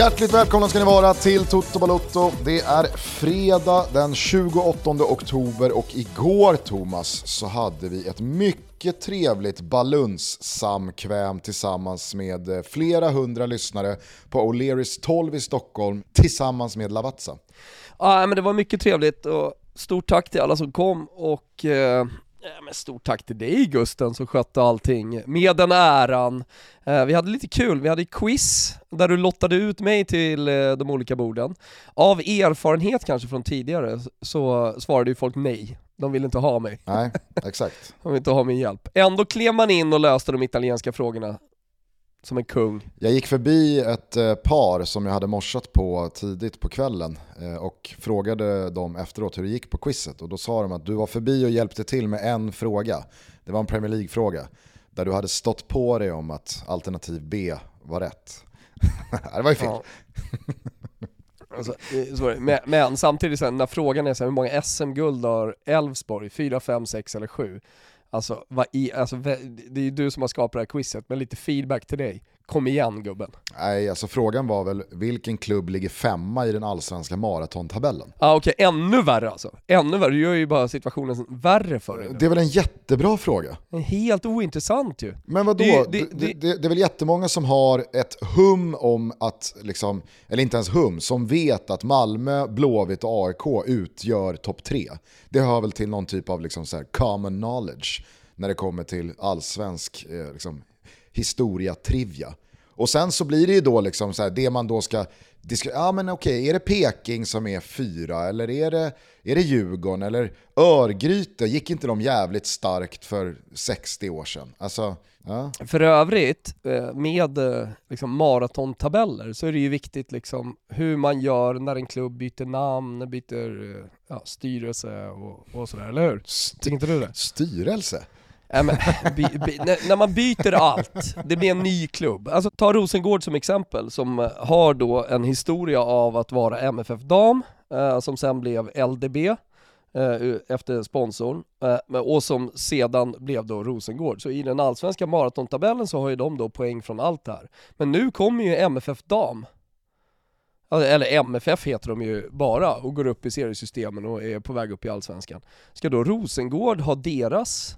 Hjärtligt välkomna ska ni vara till Toto Balotto. Det är fredag den 28 oktober och igår Thomas så hade vi ett mycket trevligt balunssamkväm tillsammans med eh, flera hundra lyssnare på O'Learys 12 i Stockholm tillsammans med Lavazza. Ja men det var mycket trevligt och stort tack till alla som kom och eh, men stort tack till dig Gusten som skötte allting med den äran. Eh, vi hade lite kul, vi hade quiz där du lottade ut mig till eh, de olika borden. Av erfarenhet kanske från tidigare så svarade ju folk nej. De ville inte ha mig. Nej, exakt. De ville inte ha min hjälp. Ändå klev man in och löste de italienska frågorna som en kung. Jag gick förbi ett eh, par som jag hade morsat på tidigt på kvällen eh, och frågade dem efteråt hur det gick på quizet och då sa de att du var förbi och hjälpte till med en fråga. Det var en Premier League-fråga där du hade stått på dig om att alternativ B var rätt. det var ju fel. Ja. Alltså, men, men, samtidigt sen, när frågan är så här, hur många SM-guld har Elfsborg? 4, 5, 6 eller 7? Alltså, vad i, alltså, det är ju du som har skapat det här quizet, men lite feedback till dig. Kom igen gubben. Nej, alltså frågan var väl vilken klubb ligger femma i den allsvenska maratontabellen? Ah, okej, okay. ännu värre alltså. Ännu värre, du gör ju bara situationen värre för dig. Det är väl en jättebra fråga? Helt ointressant ju. Men vadå? Det, det, det, det, är väl jättemånga som har ett hum om att, liksom, eller inte ens hum, som vet att Malmö, Blåvitt och AIK utgör topp tre. Det hör väl till någon typ av liksom så common knowledge när det kommer till allsvensk eh, liksom, historia-trivia. Och sen så blir det ju då liksom så här, det man då ska diskutera, ja men okej, är det Peking som är fyra eller är det, är det Djurgården eller Örgryte? Gick inte de jävligt starkt för 60 år sedan? Alltså, ja. För övrigt, eh, med eh, liksom maratontabeller så är det ju viktigt liksom hur man gör när en klubb byter namn, byter eh, ja, styrelse och, och sådär, eller hur? Inte du det? Styrelse? Äh, men, by, by, när, när, man byter allt, det blir en ny klubb. Alltså ta Rosengård som exempel, som eh, har då en historia av att vara MFF Dam, eh, som sen blev LDB eh, efter sponsorn, eh, och som sedan blev då Rosengård. Så i den allsvenska maratontabellen så har ju de då poäng från allt det här. Men nu kommer ju MFF Dam, alltså, eller MFF heter de ju bara, och går upp i seriesystemen och är på väg upp i allsvenskan. Ska då Rosengård ha deras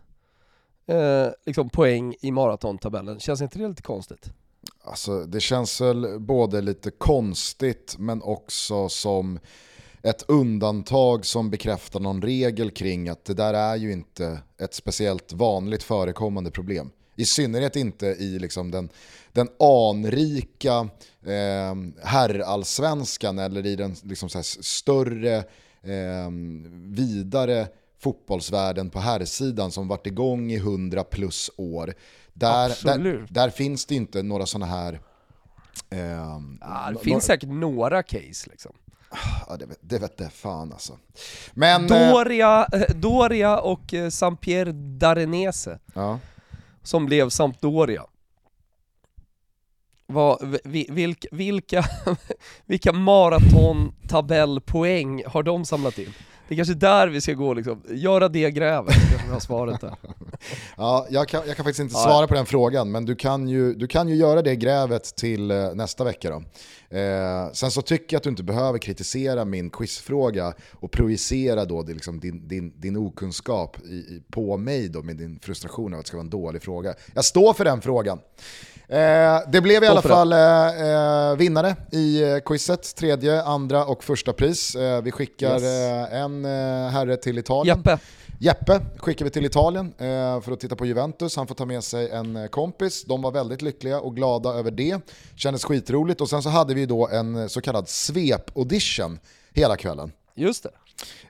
eh, liksom poäng i maratontabellen. Känns inte det lite konstigt? Alltså, det känns väl både lite konstigt men också som ett undantag som bekräftar någon regel kring att det där är ju inte ett speciellt vanligt förekommande problem. I synnerhet inte i liksom den, den anrika eh, herrallsvenskan eller i den liksom så större, eh, vidare fotbollsvärlden på herrsidan som varit igång i 100 plus år. Där, där, där, finns det inte några sådana här... Eh, ja, det finns säkert några case liksom. Ja, det, vet, det vet det fan alltså. Men, Doria, eh, Doria och eh, Sampier Darenese, ja. som blev Sampdoria. Vad, vilka, vilka, vilka maratontabellpoäng har de samlat in? Det är kanske är där vi ska gå liksom, göra det grävet, jag har svaret där. ja, jag kan, jag kan faktiskt inte svara på den frågan, men du kan ju, du kan ju göra det grävet till eh, nästa vecka då. Eh, sen så tycker jag att du inte behöver kritisera min quizfråga och projicera då det, liksom din, din, din okunskap i, på mig då med din frustration av att det ska vara en dålig fråga. Jag står för den frågan. Eh, det blev i alla fall eh, eh, vinnare i eh, quizet, tredje, andra och första pris. Eh, vi skickar yes. Eh, en herre till Italien. Jeppe. Jeppe skickar vi till Italien för att titta på Juventus. Han får ta med sig en kompis. De var väldigt lyckliga och glada över det. Kändes skitroligt och sen så hade vi då en så kallad svep-audition hela kvällen. Just det.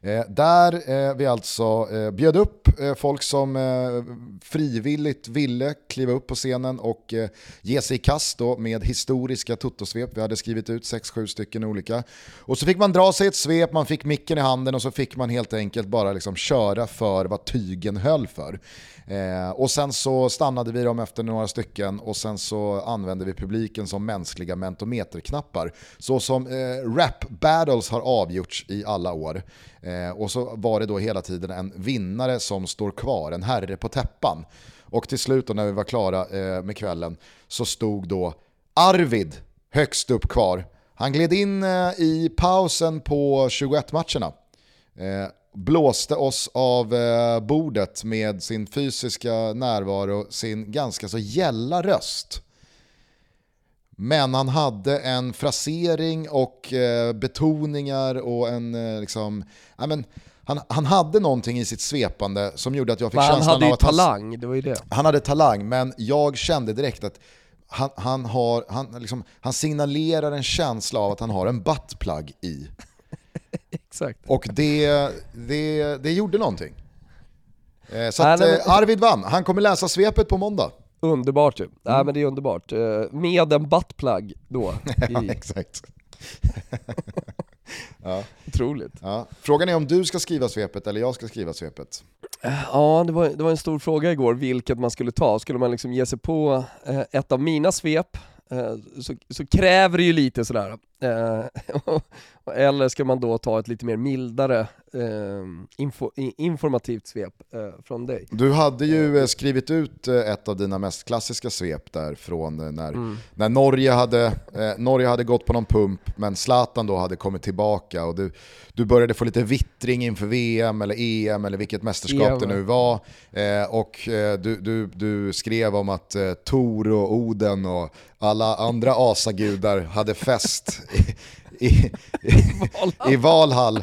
Eh, där eh, vi alltså eh, bjöd upp eh, folk som eh, frivilligt ville kliva upp på scenen och eh, ge sig i kast då med historiska tuttosvep. Vi hade skrivit ut 6-7 stycken olika. Och så fick man dra sig ett svep, man fick micken i handen och så fick man helt enkelt bara liksom köra för vad tygen höll för. Eh, och sen så stannade vi dem efter några stycken och sen så använde vi publiken som mänskliga mentometerknappar. Så som eh, rap battles har avgjorts i alla år. Eh, Eh, och så var det då hela tiden en vinnare som står kvar, en herre på täppan. Och till slut då när vi var klara eh, med kvällen så stod då Arvid högst upp kvar Han gled in eh, i pausen på 21-matcherna. Eh, blåste oss av eh, bordet med sin fysiska närvaro, sin ganska så gälla röst. Men han hade en frasering och betoningar och en liksom, ja men, han, han hade någonting i sitt svepande som gjorde att jag fick men känslan av att han... hade ju talang, det var ju det. Han hade talang, men jag kände direkt att han, han, har, han, liksom, han signalerar en känsla av att han har en buttplug i. Exakt. Och det, det, det gjorde någonting. Eh, så att, eh, Arvid vann, han kommer läsa svepet på måndag. Underbart ju. Mm. Nej men det är underbart. Eh, med en buttplug då. ja, exakt. ja. Otroligt. Ja. Frågan är om du ska skriva svepet eller jag ska skriva svepet. Ja, det var, det var en stor fråga igår vilket man skulle ta. Skulle man liksom ge sig på eh, ett av mina svep eh, så, så kräver det ju lite sådär. Eller ska man då ta ett lite mer mildare eh, info, informativt svep eh, från dig. Du hade ju eh, skrivit ut eh, ett av dina mest klassiska svep där från eh, när, mm. när Norge, hade, eh, Norge hade gått på någon pump men Zlatan då hade kommit tillbaka och du, du började få lite vittring inför VM eller EM eller vilket mästerskap EM. det nu var. och du, du, du skrev om att Tor och Oden och alla andra asagudar hade fest i, i, i Valhall.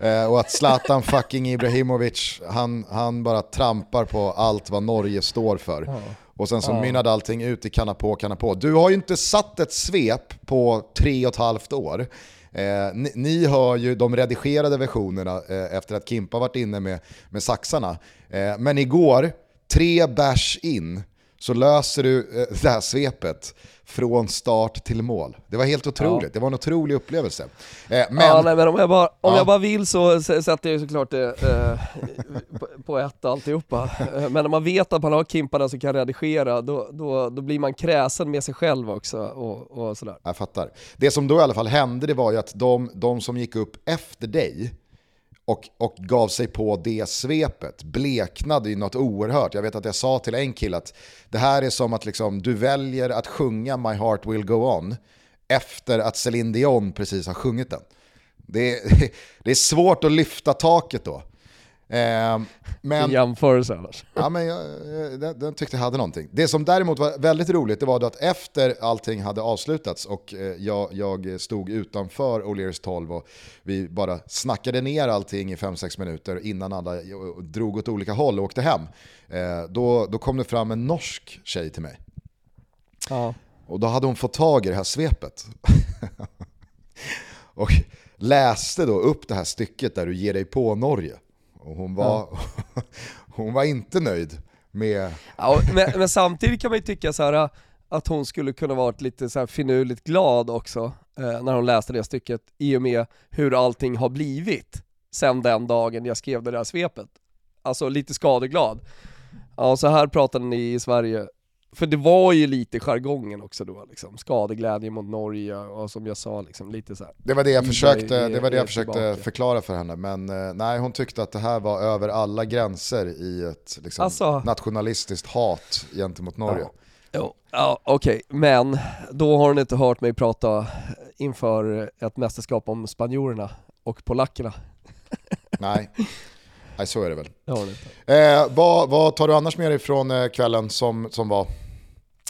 Eh, och att Zlatan fucking Ibrahimovic, han, han bara trampar på allt vad Norge står för. Ja. Och sen så ja. mynnade allting ut i kanna på, kanna på. Du har ju inte satt ett svep på tre och ett halvt år. Eh, ni, ni hör ju de redigerade versionerna eh, efter att Kimpa varit inne med, med saxarna. Eh, men igår, tre bärs in, så löser du eh, det här svepet från start till mål. Det var helt otroligt, ja. det var en otrolig upplevelse. Eh, men, ja, nej, men om, jag bara, om ja. jag bara vill så sätter jag såklart det eh, på, på ett alltihopa. Eh, men om man vet att man har Kimpa som kan redigera, då, då, då blir man kräsen med sig själv också. Och, och sådär. Jag fattar. Det som då i alla fall hände det var ju att de, de som gick upp efter dig, och, och gav sig på det svepet. Bleknade ju något oerhört. Jag vet att jag sa till en kille att det här är som att liksom, du väljer att sjunga My Heart Will Go On efter att Celine Dion precis har sjungit den. Det är, det är svårt att lyfta taket då. Eh, men, jämförelse annars. Ja, men jag, den, den, tyckte jag hade någonting. Det som däremot var väldigt roligt det var att efter allting hade avslutats och eh, jag, jag stod utanför O'Learys 12 och vi bara snackade ner allting i 5-6 minuter innan alla drog åt olika håll och åkte hem. Eh, då, då kom det fram en norsk tjej till mig. Ja. Och då hade hon fått tag i det här svepet. och läste då upp det här stycket där du ger dig på Norge. Och hon var, ja. hon var inte nöjd med... Ja, men, men, samtidigt kan man ju tycka så här att hon skulle kunna varit lite så här finurligt glad också eh, när hon läste det stycket i och med hur allting har blivit sen den dagen jag skrev det där svepet. Alltså lite skadeglad. Ja, så här pratade ni i Sverige för det var ju lite jargongen också då, liksom. skadeglädje mot Norge och som jag sa, liksom, lite så här. Det var det jag försökte, det var det jag försökte förklara för henne, men eh, nej hon tyckte att det här var över alla gränser i ett liksom, alltså, nationalistiskt hat gentemot Norge. Ja. Jo, ja, okej, okay. men då har hon inte hört mig prata inför ett mästerskap om spanjorerna och polackerna. Nej, Nej, så är det väl. Det eh, vad, vad, tar du annars med dig från eh, kvällen som, som var?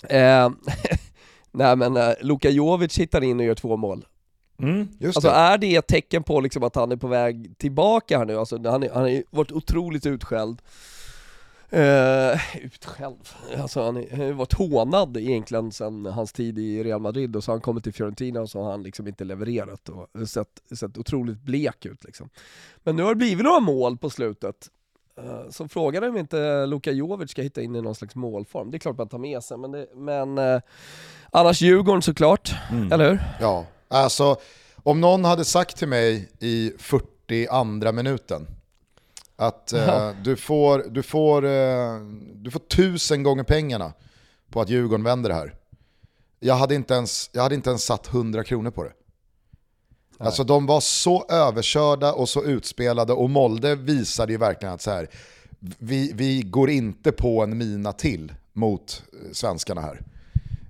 Eh, nej men eh, Luka Jovic hittar in och gör två mål. Mm, alltså det. är det ett tecken på liksom att han är på väg tillbaka här nu? Alltså, han, är, han har varit otroligt utskälld. Uh, utskälld? Alltså han har varit hånad egentligen sedan hans tid i Real Madrid och så har han kommit till Fiorentina och så har han liksom inte levererat och sett, sett otroligt blek ut liksom. Men nu har det blivit några mål på slutet. Uh, så frågan är om inte Luka Jovic ska hitta in i någon slags målform. Det är klart man tar med sig, men, det, men uh, annars Djurgården såklart, mm. eller hur? Ja, alltså om någon hade sagt till mig i 42 minuten att eh, du, får, du, får, eh, du får tusen gånger pengarna på att Djurgården vänder det här. Jag hade inte ens, jag hade inte ens satt 100 kronor på det. Nej. Alltså de var så överkörda och så utspelade och Molde visade ju verkligen att så här, vi, vi går inte på en mina till mot eh, svenskarna här.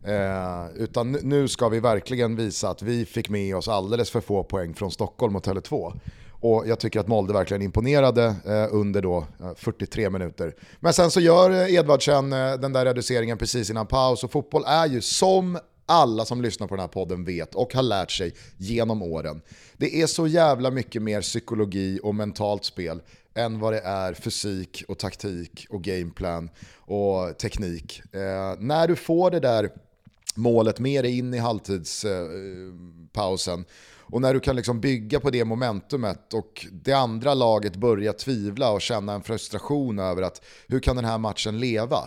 Eh, utan nu ska vi verkligen visa att vi fick med oss alldeles för få poäng från Stockholm och Tele2. Och jag tycker att Molde verkligen imponerade eh, under då, eh, 43 minuter. Men sen så gör eh, Edvardsen eh, den där reduceringen precis innan paus och fotboll är ju som alla som lyssnar på den här podden vet och har lärt sig genom åren. Det är så jävla mycket mer psykologi och mentalt spel än vad det är fysik och taktik och gameplan och teknik. Eh, när du får det där målet med dig in i halvtidspausen eh, och när du kan liksom bygga på det momentumet och det andra laget börjar tvivla och känna en frustration över att hur kan den här matchen leva?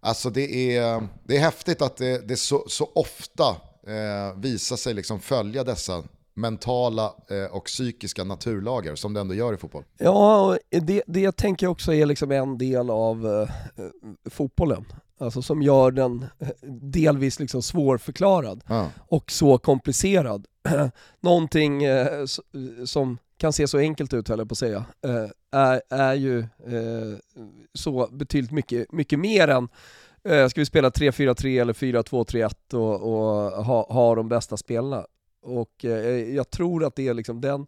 Alltså det är, det är häftigt att det, det så, så ofta eh, visar sig liksom följa dessa mentala eh, och psykiska naturlagar som det ändå gör i fotboll. Ja, det, det tänker jag också är liksom en del av eh, fotbollen. Alltså som gör den eh, delvis liksom svårförklarad ja. och så komplicerad. Någonting eh, som kan se så enkelt ut höll jag på att säga, eh, är, är ju eh, så betydligt mycket, mycket mer än eh, ska vi spela 3-4-3 eller 4-2-3-1 och, och ha, ha de bästa spelarna. Och eh, jag tror att det är liksom den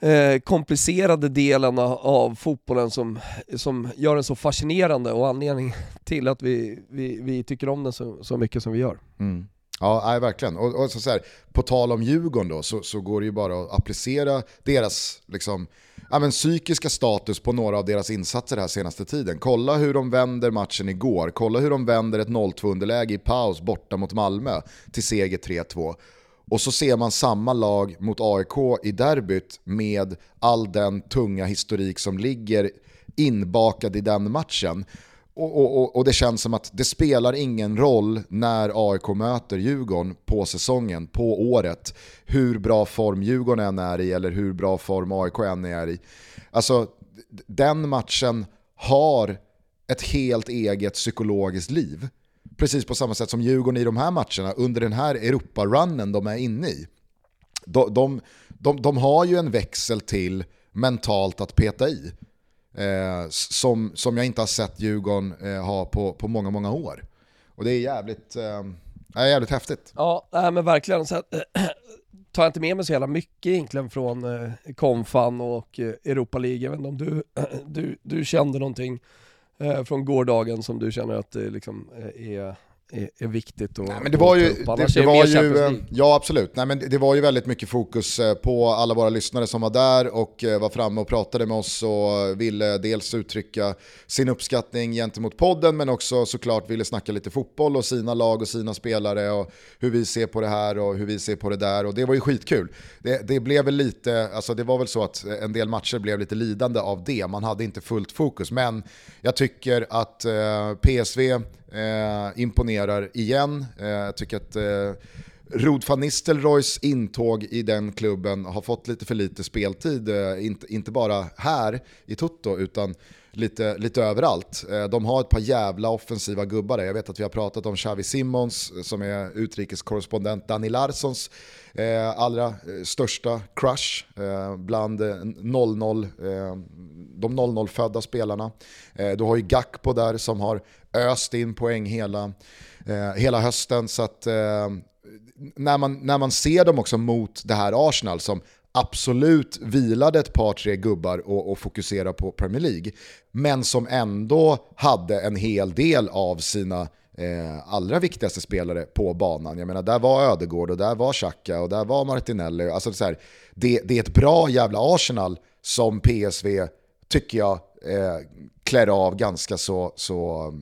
eh, komplicerade delen av fotbollen som, som gör den så fascinerande och anledningen till att vi, vi, vi tycker om den så, så mycket som vi gör. Mm. Ja, nej, verkligen. Och, och så, så här, på tal om Djurgården då, så, så går det ju bara att applicera deras liksom, ja, men, psykiska status på några av deras insatser den här senaste tiden. Kolla hur de vänder matchen igår, kolla hur de vänder ett 0-2 underläge i paus borta mot Malmö till seger 3-2. Och så ser man samma lag mot AIK i derbyt med all den tunga historik som ligger inbakad i den matchen. Och, och, och, det känns som att det spelar ingen roll när AIK möter Djurgården på säsongen, på året, hur bra form Djurgården än är i eller hur bra form AIK än är i. Alltså, den matchen har ett helt eget psykologiskt liv. Precis på samma sätt som Djurgården i de här matcherna under den här Europa-runnen de är inne i. De, de, de, de har ju en växel till mentalt att peta i. Eh, som, som jag inte har sett Djurgården eh, ha på, på många, många år. Och det är jävligt, eh, jävligt häftigt. Ja, nej, men verkligen. Så att, tar jag inte med mig så jävla mycket egentligen från eh, Konfan och eh, Europa League. Jag vet inte om du, du, du kände någonting Eh, från gårdagen som du känner att det liksom eh, är är, är viktigt att Nej, men det var ju, det, det var ju eh, Ja absolut, Nej, men det var ju väldigt mycket fokus eh, på alla våra lyssnare som var där och eh, var framme och pratade med oss och ville dels uttrycka sin uppskattning gentemot podden men också såklart ville snacka lite fotboll och sina lag och sina spelare och hur vi ser på det här och hur vi ser på det där. Och det var ju skitkul. Det, det blev väl lite, alltså det var väl så att en del matcher blev lite lidande av det, man hade inte fullt fokus. Men jag tycker att eh, PSV Eh, imponerar igen. Eh, jag tycker att eh, Rod van Nistelrooys intåg i den klubben har fått lite för lite speltid. Eh, inte, inte bara här i Toto utan lite, lite överallt. Eh, de har ett par jävla offensiva gubbar Jag vet att vi har pratat om Xavi Simons eh, som är utrikeskorrespondent Danny Larssons eh, allra eh, största crush eh, bland eh, 00, eh, de 00-födda spelarna. Eh, du har ju Gakpo där som har öst in poäng hela, eh, hela hösten. Så att, eh, när, man, när man ser dem också mot det här Arsenal som absolut vilade ett par, tre gubbar och, och fokuserade på Premier League, men som ändå hade en hel del av sina eh, allra viktigaste spelare på banan. Jag menar, där var Ödegård och där var Xhaka och där var Martinelli. Alltså, så här, det, det, är ett bra jävla Arsenal som PSV, tycker jag, eh, klär av ganska så, så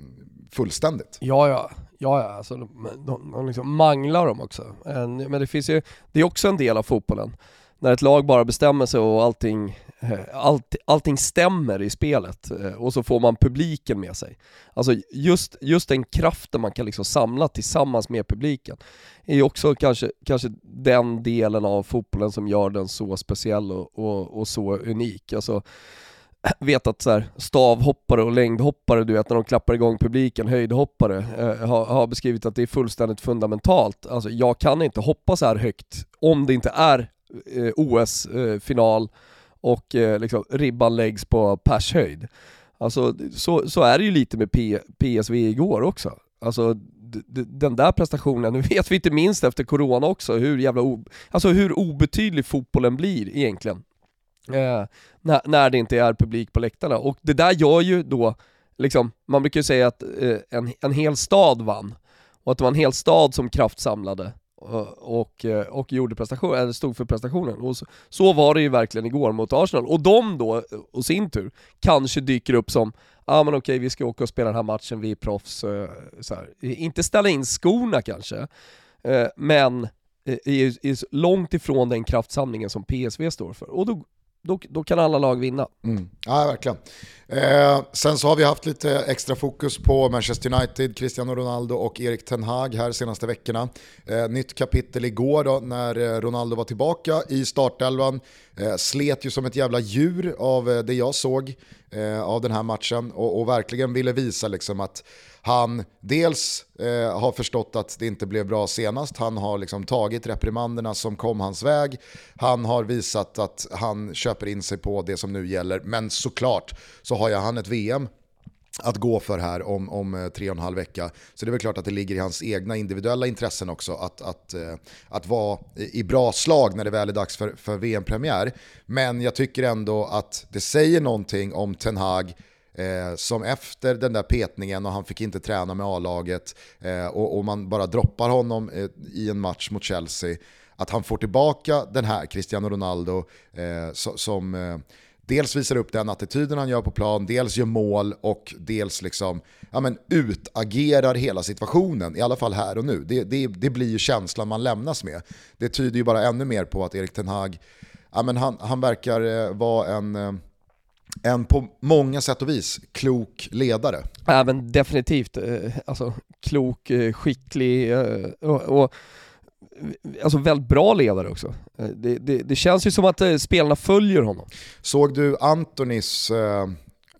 fullständigt. Ja, ja. Ja, ja, alltså, de, de, de liksom manglar dem också. Men det finns ju, det är också en del av fotbollen när ett lag bara bestämmer sig och allting, eh, allt, allting stämmer i spelet eh, och så får man publiken med sig. Alltså just, just den kraften man kan liksom samla tillsammans med publiken är ju också kanske, kanske den delen av fotbollen som gör den så speciell och, och, och så unik. Alltså, vet att så här, stavhoppare och längdhoppare, du vet när de klappar igång publiken, höjdhoppare, eh, har, har, beskrivit att det är fullständigt fundamentalt. Alltså jag kan inte hoppa så här högt om det inte är eh, OS-final eh, och eh, liksom, ribban läggs på pershöjd. Alltså så, så är det ju lite med P, PSV igår också. Alltså den där prestationen, nu vet vi inte minst efter corona också hur jävla alltså hur obetydlig fotbollen blir egentligen. Eh, när, när det inte är publik på läktarna. Och det där gör ju då, liksom, man brukar ju säga att eh, en, en hel stad vann, och att det var en hel stad som kraftsamlade eh, och, eh, och gjorde prestation, eller stod för prestationen. Och så, så, var det ju verkligen igår mot Arsenal. Och de då, och sin tur, kanske dyker upp som ja ah, men okej vi ska åka och spela den här matchen, vi är proffs. Eh, så här. Inte ställa in skorna kanske, men är, är långt ifrån den kraftsamlingen som PSV står för. Och då, då, då kan alla lag vinna. Mm. Ja, verkligen. Eh, sen så har vi haft lite extra fokus på Manchester United, Cristiano Ronaldo och Erik Ten Hag här senaste veckorna. Eh, nytt kapitel igår då när eh, Ronaldo var tillbaka i startelvan. Eh, slet ju som ett jävla djur av eh, det jag såg eh, av den här matchen och, och verkligen ville visa liksom att han dels eh, har förstått att det inte blev bra senast, han har liksom tagit reprimanderna som kom hans väg, han har visat att han köper in sig på det som nu gäller, men såklart så har jag han ett VM att gå för här om, om eh, tre och en halv vecka. Så det är väl klart att det ligger i hans egna individuella intressen också att, att, eh, att vara i bra slag när det väl är dags för, för VM-premiär. Men jag tycker ändå att det säger någonting om Ten Hag Eh, som efter den där petningen och han fick inte träna med A-laget eh, och, och, man bara droppar honom eh, i en match mot Chelsea, att han får tillbaka den här Cristiano Ronaldo eh, so, som eh, dels visar upp den attityden han gör på plan, dels gör mål och dels liksom, ja, men utagerar hela situationen, i alla fall här och nu. Det, det, det blir ju känslan man lämnas med. Det tyder ju bara ännu mer på att Erik Ten Hag, ja, men han, han verkar eh, vara en eh, en på många sätt och vis klok ledare. Ja men definitivt, eh, alltså klok, eh, skicklig eh, och, och alltså väldigt bra ledare också. Det, det, det, känns ju som att spelarna följer honom. Såg du Antonis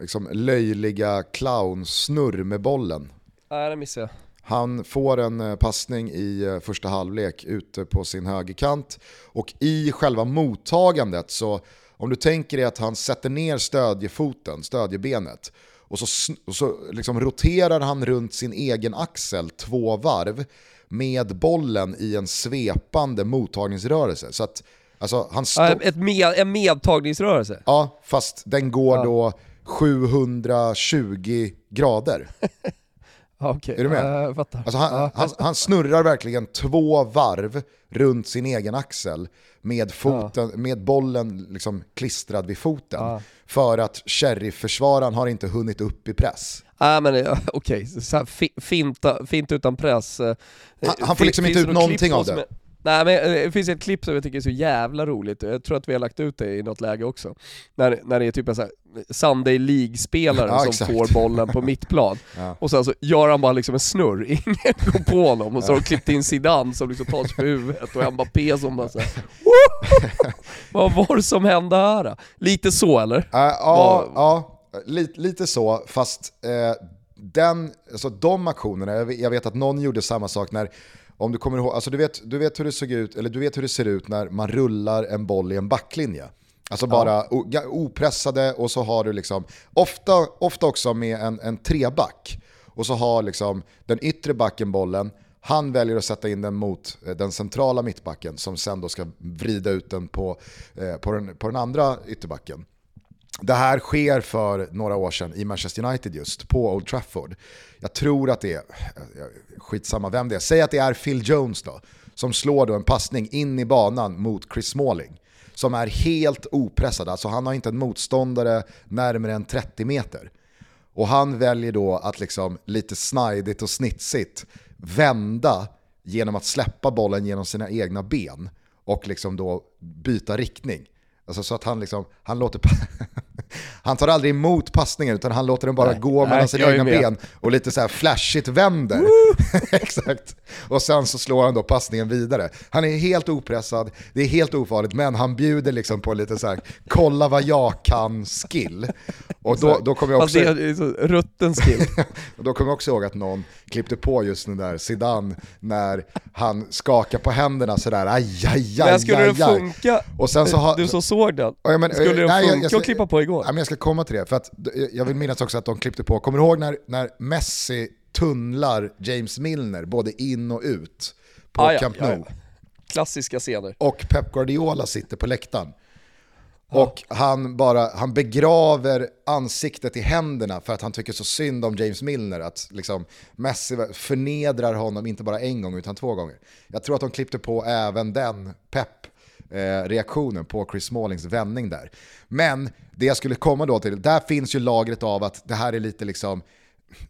liksom, löjliga clownsnurr med bollen? Nej det missade jag. Han får en passning i första halvlek ute på sin högerkant och i själva mottagandet så om du tänker dig att han sätter ner stödjefoten, stödjebenet, och så, och så liksom roterar han runt sin egen axel två varv med bollen i en svepande mottagningsrörelse. Så att, alltså, han ett med, en medtagningsrörelse? Ja, fast den går ja. då 720 grader. Okay. Är du med? Fattar. Alltså han, han, han, snurrar verkligen två varv runt sin egen axel med, foten, ja. med bollen liksom klistrad vid foten. För att sheriff-försvararen har inte hunnit upp i press. Ah, men okej, okay. finta, fint utan press. Han, han får liksom inte ut någonting av det. Är, Nej men eh, det finns ett klipp som jag tycker är så jävla roligt, jag tror att vi har lagt ut det i något läge också. När, när det är typ en sån här Sunday League-spelare ja, som exakt. får bollen på mittplan. ja. Och sen så gör han bara liksom en snurr, ingen går på honom. Och så har de klippt in Zidane som liksom tar sig för huvudet och Mbappé som bara såhär Vad var det som hände här? Lite så eller? Uh, ja, ja lite, lite så, fast eh, den, alltså de aktionerna, jag vet att någon gjorde samma sak när om du kommer ihåg, alltså du vet, du vet hur det såg ut, eller du vet hur det ser ut när man rullar en boll i en backlinje. Alltså bara ja. opressade och så har du liksom, ofta, ofta också med en, en treback. Och så har liksom den yttre backen bollen, han väljer att sätta in den mot eh, den centrala mittbacken som sen då ska vrida ut den på, eh, på, den, på den andra ytterbacken. Det här sker för några år sedan i Manchester United just, på Old Trafford. Jag tror att det är, skitsamma vem det är, säg att det är Phil Jones då, som slår då en passning in i banan mot Chris Smalling. Som är helt opressad, alltså han har inte en motståndare närmare än 30 meter. Och han väljer då att liksom lite snajdigt och snitsigt vända genom att släppa bollen genom sina egna ben och liksom då byta riktning. Alltså så att han liksom, han låter, han tar aldrig emot passningen utan han låter den bara nej, gå mellan sina egna ben och lite så här flashigt vänder. Exakt. Och sen så slår han då passningen vidare. Han är helt opressad, det är helt ofarligt, men han bjuder liksom på lite så här, kolla vad jag kan-skill. Och då, då kommer jag också... Alltså, rutten skill. och då kommer jag också ihåg att någon klippte på just den där Zidane när han skakar på händerna sådär, aj, aj, aj, Men skulle aj, det funka, och sen så har, du som såg den, ja, men, skulle det nej, funka jag, jag ska, att klippa på igår? Ja, men jag ska komma till det, för att jag vill minnas också att de klippte på, kommer du ihåg när, när Messi tunnlar James Milner både in och ut på Ah, ja, Camp Nou. ja. Klassiska scener. Och Pep Guardiola sitter på läktaren. Och han, bara, han begraver ansiktet i händerna för att han tycker så synd om James Milner. Att liksom Messi förnedrar honom inte bara en gång utan två gånger. Jag tror att de klippte på även den Eh, reaktionen på Chris Smallings vändning där. Men det jag skulle komma då till, där finns ju lagret av att det här är lite liksom,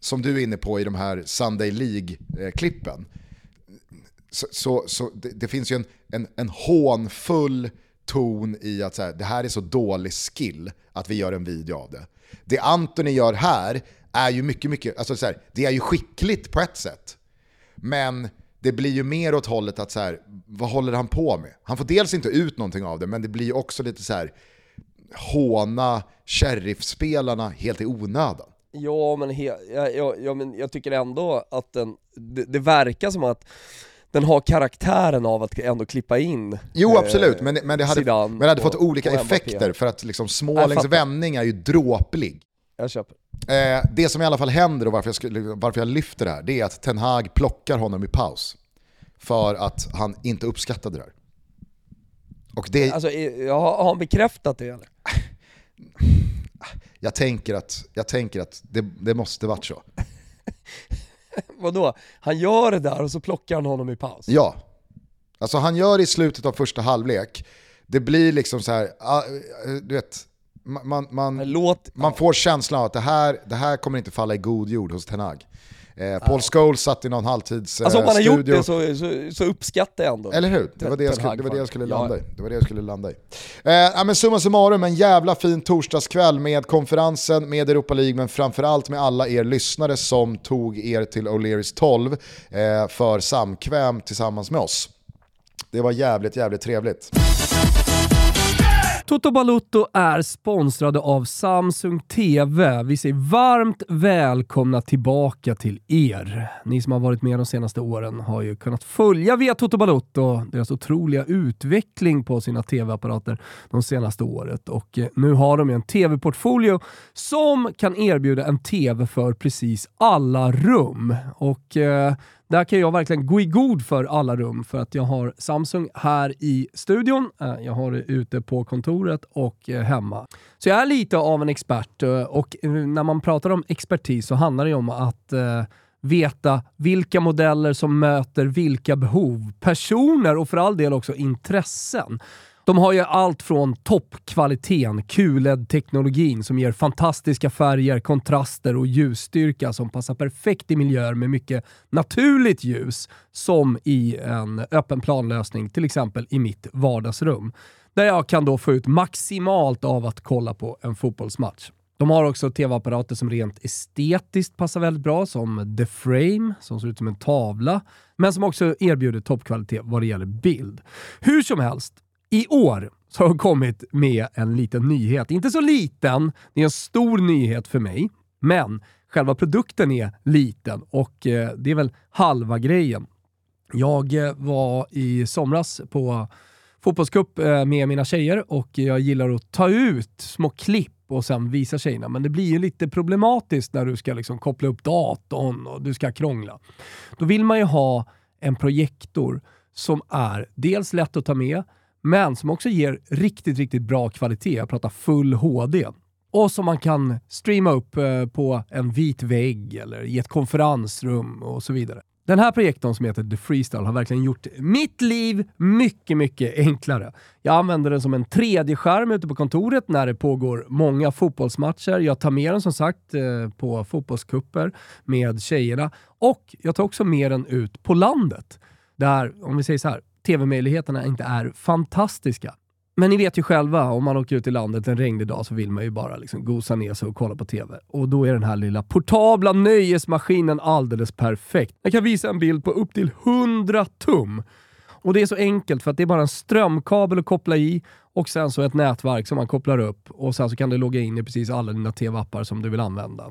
som du är inne på i de här Sunday League-klippen. Så, så, så det, det, finns ju en, en, en hånfull ton i att så här, det här är så dålig skill att vi gör en video av det. Det Anthony gör här är ju mycket, mycket, alltså så här, det är ju skickligt på ett sätt. Men det blir ju mer åt hållet att så här, vad håller han på med? Han får dels inte ut någonting av det, men det blir ju också lite så här håna sheriffspelarna helt i onödan. Ja men, he, ja, ja, ja, men jag tycker ändå att den, det, det verkar som att den har karaktären av att ändå klippa in Jo eh, absolut, men, men det hade, men det hade fått olika effekter för att liksom Smålings vändning är ju dråplig. Jag köper. Eh, det som i alla fall händer och varför jag, skulle, varför jag lyfter det här, det är att Ten Hag plockar honom i paus. För att han inte uppskattade det här. Och det, Alltså, är- jag har, har han bekräftat det eller? jag tänker att, jag tänker att det, det måste varit så. Vadå? Han gör det där och så plockar han honom i paus? Ja. Alltså han gör det i slutet av första halvlek. Det blir liksom så här, ah, eh, du vet, man, man, Låt... man får känslan av att det här, det här kommer inte falla i god jord hos Ten Hag. Eh, Paul Scholes satt i någon halvtids Alltså om man har gjort det så, så, så uppskattar jag ändå Eller hur? Det var det jag skulle, det var det jag skulle landa i. Det var det jag skulle landa i. Eh, ja, men summa summarum, en jävla fin torsdagskväll med konferensen, med Europa League, men framförallt med alla er lyssnare som tog er till O'Learys 12 eh, för samkväm tillsammans med oss. Det var jävligt, jävligt trevligt. Toto Balutto är sponsrade av Samsung TV. Vi säger varmt välkomna tillbaka till er. Ni som har varit med de senaste åren har ju kunnat följa via Toto Balutto deras otroliga utveckling på sina TV-apparater de senaste året. Och eh, nu har de ju en TV-portfolio som kan erbjuda en TV för precis alla rum. Och eh, där kan jag verkligen gå i god för alla rum för att jag har Samsung här i studion, eh, jag har det ute på kontoret och eh, hemma. Så jag är lite av en expert eh, och när man pratar om expertis så handlar det ju om att veta vilka modeller som möter vilka behov, personer och för all del också intressen. De har ju allt från toppkvaliteten, QLED-teknologin som ger fantastiska färger, kontraster och ljusstyrka som passar perfekt i miljöer med mycket naturligt ljus, som i en öppen planlösning, till exempel i mitt vardagsrum. Där jag kan då få ut maximalt av att kolla på en fotbollsmatch. De har också tv-apparater som rent estetiskt passar väldigt bra, som The Frame, som ser ut som en tavla, men som också erbjuder toppkvalitet vad det gäller bild. Hur som helst, i år så har de kommit med en liten nyhet. Inte så liten, det är en stor nyhet för mig, men själva produkten är liten och eh, det är väl halva grejen. Jag eh, var i somras på fotbollscup eh, med mina tjejer och jag gillar att ta ut små klipp och sen visa tjejerna. Men det blir ju lite problematiskt när du ska liksom koppla upp datorn och du ska krångla. Då vill man ju ha en projektor som är dels lätt att ta med, men som också ger riktigt, riktigt bra kvalitet. Jag pratar full HD. Och som man kan streama upp eh, på en vit vägg eller i ett konferensrum och så vidare. Den här projektorn som heter The Freestyle har verkligen gjort mitt liv mycket, mycket enklare. Jag använder den som en 3D-skärm ute på kontoret när det pågår många fotbollsmatcher. Jag tar med den som sagt eh, på fotbollskupper med tjejerna och jag tar också med den ut på landet. Där, om vi säger så här, tv-möjligheterna inte är fantastiska. Men ni vet ju själva, om man åker ut i landet en regnig dag så vill man ju bara liksom gosa ner sig och kolla på TV. Och då är den här lilla portabla nöjesmaskinen alldeles perfekt. Jag kan visa en bild på upp till 100 tum. Och det är så enkelt för att det är bara en strömkabel att koppla i och sen så ett nätverk som man kopplar upp och sen så kan du logga in i precis alla dina TV-appar som du vill använda.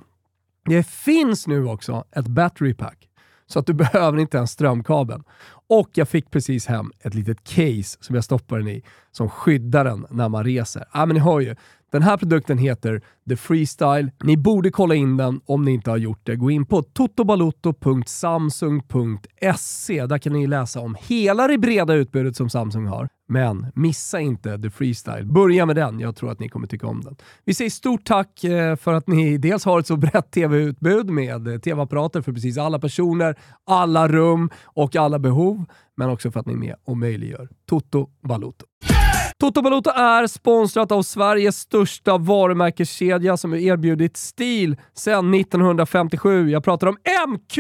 Det finns nu också ett battery pack så att du behöver inte ens strömkabeln. Och jag fick precis hem ett litet case som jag stoppar den i som skyddar den när man reser. Ja, men ni hör ju, den här produkten heter The Freestyle. Ni borde kolla in den om ni inte har gjort det. Gå in på totobalotto.samsung.se. Där kan ni läsa om hela det breda utbudet som Samsung har. Men missa inte The Freestyle. Börja med den, jag tror att ni kommer tycka om den. Vi säger stort tack eh, för att ni dels har ett så brett tv-utbud med eh, tv-apparater för precis alla personer, alla rum och alla behov. Men också för att ni är med och möjliggör Toto Balotto. Toto Balotto är sponsrat av Sveriges största varumärkeskedja som erbjudit stil sedan 1957. Jag pratar om MQ!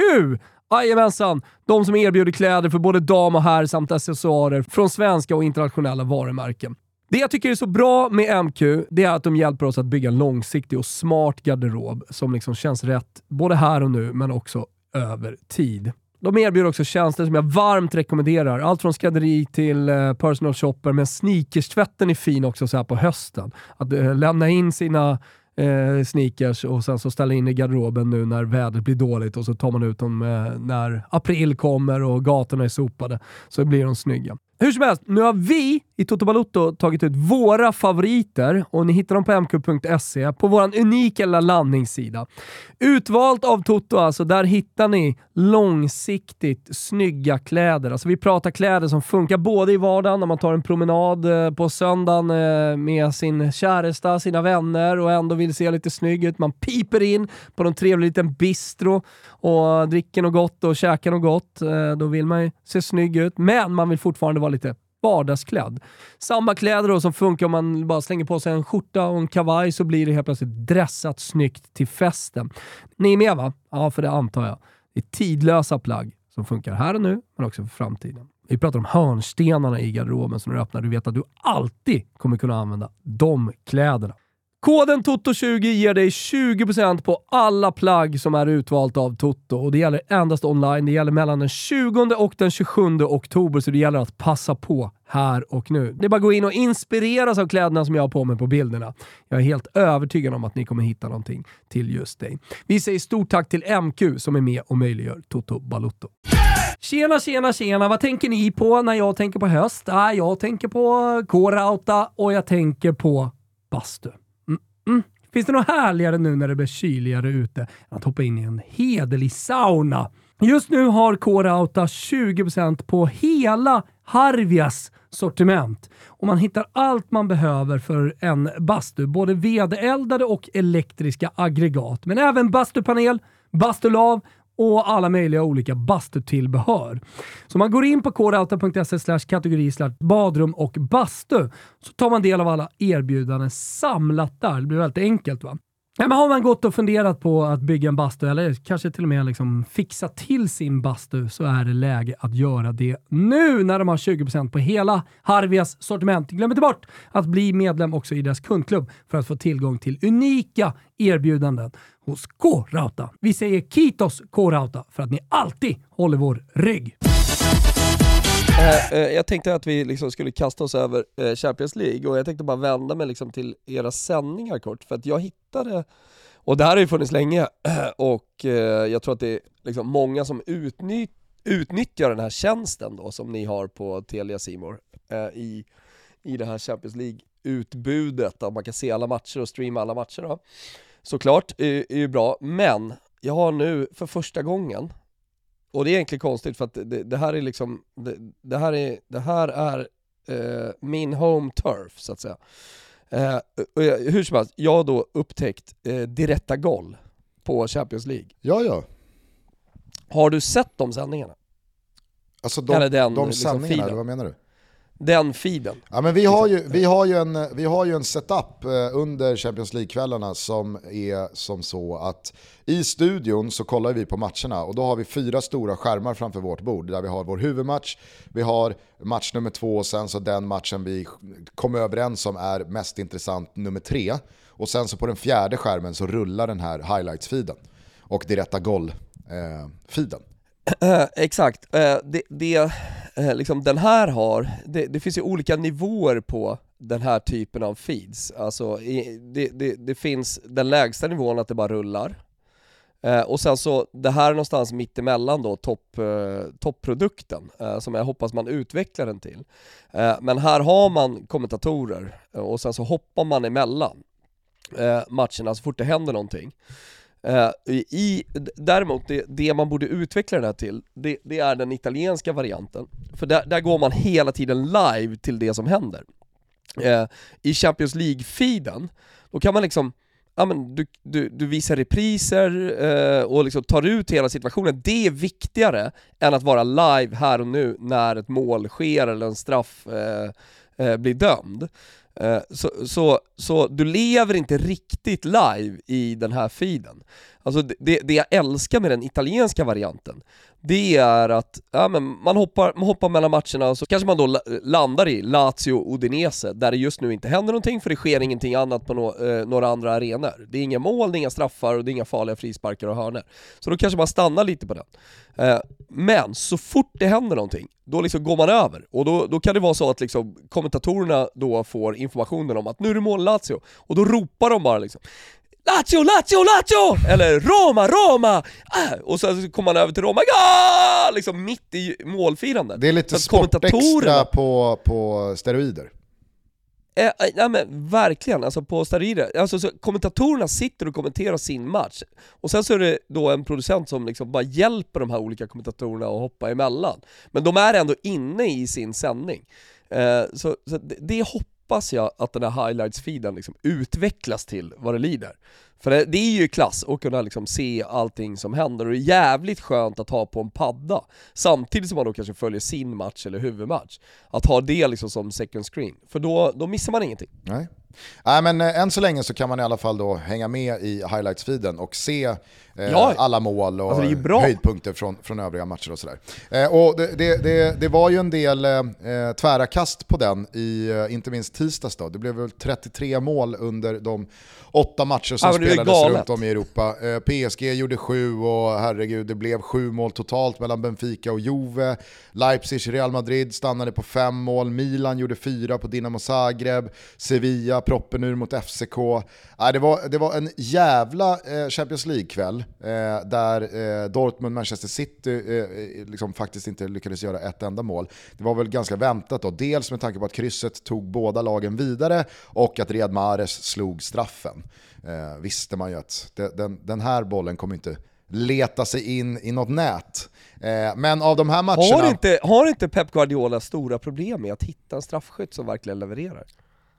Jajamensan! De som erbjuder kläder för både dam och herr samt accessoarer från svenska och internationella varumärken. Det jag tycker är så bra med MQ, det är att de hjälper oss att bygga en långsiktig och smart garderob som liksom känns rätt både här och nu, men också över tid. De erbjuder också tjänster som jag varmt rekommenderar. Allt från skrädderi till eh, personal shopper, men sneakers-tvätten är fin också så här på hösten. Att eh, lämna in sina eh, sneakers och sen så ställa in i garderoben nu när vädret blir dåligt och så tar man ut dem eh, när april kommer och gatorna är sopade. Så blir de snygga. Hur som helst, nu har vi i Toto Balotto tagit ut våra favoriter och ni hittar dem på mq.se på vår unika lilla landningssida. Utvalt av Toto alltså, där hittar ni långsiktigt snygga kläder. Alltså vi pratar kläder som funkar både i vardagen när man tar en promenad eh, på söndagen eh, med sin käresta, sina vänner och ändå vill se lite snygg ut. Man piper in på någon trevlig liten bistro och dricker något gott och käkar något gott. Eh, då vill man ju se snygg ut, men man vill fortfarande vara lite vardagsklädd. Samma kläder då som funkar om man bara slänger på sig en skjorta och en kavaj så blir det helt plötsligt dressat snyggt till festen. Ni är med va? Ja, för det antar jag. Det är tidlösa plagg som funkar här och nu, men också för framtiden. Vi pratar om hörnstenarna i garderoben som är du öppnar, du vet att du alltid kommer kunna använda de kläderna. Koden TOTO20 ger dig 20% på alla plagg som är utvalt av Toto och det gäller endast online. Det gäller mellan den 20 och den 27 oktober så det gäller att passa på här och nu. Det är bara att gå in och inspireras av kläderna som jag har på mig på bilderna. Jag är helt övertygad om att ni kommer hitta någonting till just dig. Vi säger stort tack till MQ som är med och möjliggör Toto Balutto. Tjena, tjena, tjena! Vad tänker ni på när jag tänker på höst? Ah, jag tänker på K-Rauta och jag tänker på bastu. Finns det något härligare nu när det blir kyligare ute att hoppa in i en hederlig sauna? Just nu har K-Rauta 20% på hela Harvias sortiment. Och man hittar allt man behöver för en bastu. Både vedeldade och elektriska aggregat. Men även bastupanel, bastulav och alla möjliga olika bastutillbehör. Så man går in på kodauta.se kategori badrum och bastu så tar man del av alla erbjudanden samlat där. Det blir väldigt enkelt. va? Ja, men har man gått och funderat på att bygga en bastu eller kanske till och med liksom fixa till sin bastu så är det läge att göra det nu när de har 20% på hela Harvias sortiment. Glöm inte bort att bli medlem också i deras kundklubb för att få tillgång till unika erbjudanden hos K-Rauta. Vi säger Kitos K-Rauta för att ni alltid håller vår rygg. Eh, eh, jag tänkte att vi liksom skulle kasta oss över eh, Champions League och jag tänkte bara vända mig liksom till era sändningar kort för att jag hittade, och det här har ju funnits länge och eh, jag tror att det är liksom många som utnyt, utnyttjar den här tjänsten då som ni har på Telia Simor eh, i, i det här Champions League-utbudet, där man kan se alla matcher och streama alla matcher då. Såklart, är, är ju bra, men jag har nu för första gången och det är egentligen konstigt för att det, det här är liksom, det, det, här är, det här är eh, min home turf så att säga. Eh, hur som helst, jag har då upptäckt eh, Diretta Goal på Champions League. Ja, ja. Har du sett de sändningarna? Alltså de, eller den, de liksom, sändningarna, vad menar du? Den feeden. Ja, men vi, har ju, vi, har ju en, vi har ju en setup eh, under Champions League-kvällarna som är som så att i studion så kollar vi på matcherna och då har vi fyra stora skärmar framför vårt bord där vi har vår huvudmatch, vi har match nummer två och sen så den matchen vi kom överens om är mest intressant nummer tre. Och sen så på den fjärde skärmen så rullar den här highlights-feeden och direkta goal-feeden. Eh, exakt, eh, det, det eh, liksom den här har, det, det, finns ju olika nivåer på den här typen av feeds. Alltså, det, det, det finns den lägsta nivån att det bara rullar. Eh, och sen så, det här är någonstans mittemellan då, topp, eh, topprodukten, eh, som jag hoppas man utvecklar den till. Eh, men här har man kommentatorer, eh, och sen så hoppar man emellan eh, matcherna så fort det händer någonting. Eh, i, däremot, det, det, man borde utveckla den här till, det, det är den italienska varianten. För där, där, går man hela tiden live till det som händer. Eh, I Champions League-feeden, då kan man liksom ja, men du, du, du visar repriser eh, och liksom tar ut hela situationen. Det är viktigare än att vara live här och nu när ett mål sker eller en straff eh, eh, blir dömd. Eh, så, så, så du lever inte riktigt live i den här feeden. Alltså det, det jag älskar med den italienska varianten, det är att ja, men man, hoppar, man hoppar mellan matcherna och så kanske man då landar i Lazio-Udinese, där det just nu inte händer någonting för det sker ingenting annat på no, eh, några andra arenor. Det är inga mål, det är inga straffar och det är inga farliga frisparkar och hörnor. Så då kanske man stannar lite på den. Eh, men så fort det händer någonting, då liksom går man över. Och då, då kan det vara så att liksom kommentatorerna då får informationen om att nu är det mål Lazio, och då ropar de bara liksom Lazio, Lazio, Lazio! Eller Roma, Roma! Äh, och sen kommer man över till Roma, ja! Liksom mitt i målfirande. Det är lite sportextra på, på steroider. Eh, eh, nej men verkligen, alltså på steroider. Alltså, så kommentatorerna sitter och kommenterar sin match, och sen så är det då en producent som liksom bara hjälper de här olika kommentatorerna att hoppa emellan. Men de är ändå inne i sin sändning. Eh, så, så det, det hopp hoppas jag att den här highlights-feeden liksom utvecklas till vad det lider. För det, det är ju klass att kunna liksom se allting som händer och det är jävligt skönt att ha på en padda, samtidigt som man då kanske följer sin match eller huvudmatch. Att ha det liksom som second screen, för då, då missar man ingenting. Nej. Nej men eh, än så länge så kan man i alla fall då hänga med i highlights-feeden och se eh, ja. alla mål och alltså höjdpunkter från, från övriga matcher och sådär. Eh, och det, det, det, det, var ju en del eh, tvära kast på den i, eh, inte minst tisdags då. Det blev väl 33 mål under de åtta matcher som ja, spelades runt om i Europa. Eh, PSG gjorde sju och herregud, det blev sju mål totalt mellan Benfica och Juve. Leipzig, Real Madrid stannade på fem mål, Milan gjorde fyra på Dinamo Zagreb, Sevilla proppen ur mot FCK. Eh, det, var, det var en jävla eh, Champions League-kväll där Dortmund, Manchester City liksom faktiskt inte lyckades göra ett enda mål. Det var väl ganska väntat då, dels med tanke på att krysset tog båda lagen vidare och att Riyad Mahrez slog straffen eh, visste man ju att den, den här bollen kommer inte leta sig in i något nät. Eh, men av de här matcherna... Har inte, har inte Pep Guardiola stora problem med att hitta en straffskytt som verkligen levererar?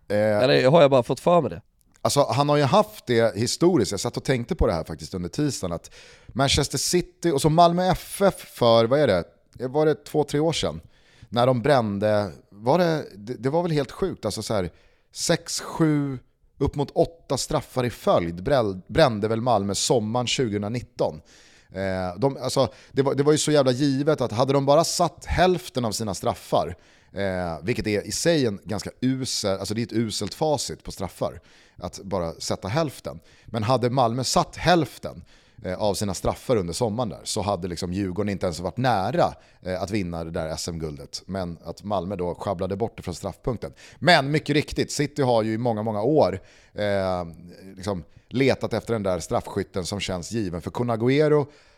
Eh, Eller har jag bara fått för mig det? Alltså, han har ju haft det historiskt, jag satt och tänkte på det här faktiskt under tisdagen, att Manchester City och så Malmö FF för, vad är det, var det två, tre år sedan? När de brände, var det, det, det var väl helt sjukt, alltså så här, sex, sju upp mot åtta straffar i följd brände väl Malmö sommaren 2019. Eh, de, alltså, det, var, det var ju så jävla givet att hade de bara satt hälften av sina straffar, eh, vilket är i sig en ganska usel, alltså det är ett uselt facit på straffar, att bara sätta hälften. Men hade Malmö satt hälften, Eh, av sina straffar under sommaren där så hade liksom Djurgården inte ens varit nära eh, att vinna det där SM-guldet. Men att Malmö då sjabblade bort det från straffpunkten. Men mycket riktigt, City har ju i många, många år eh, liksom letat efter den där straffskytten som känns given. För Kun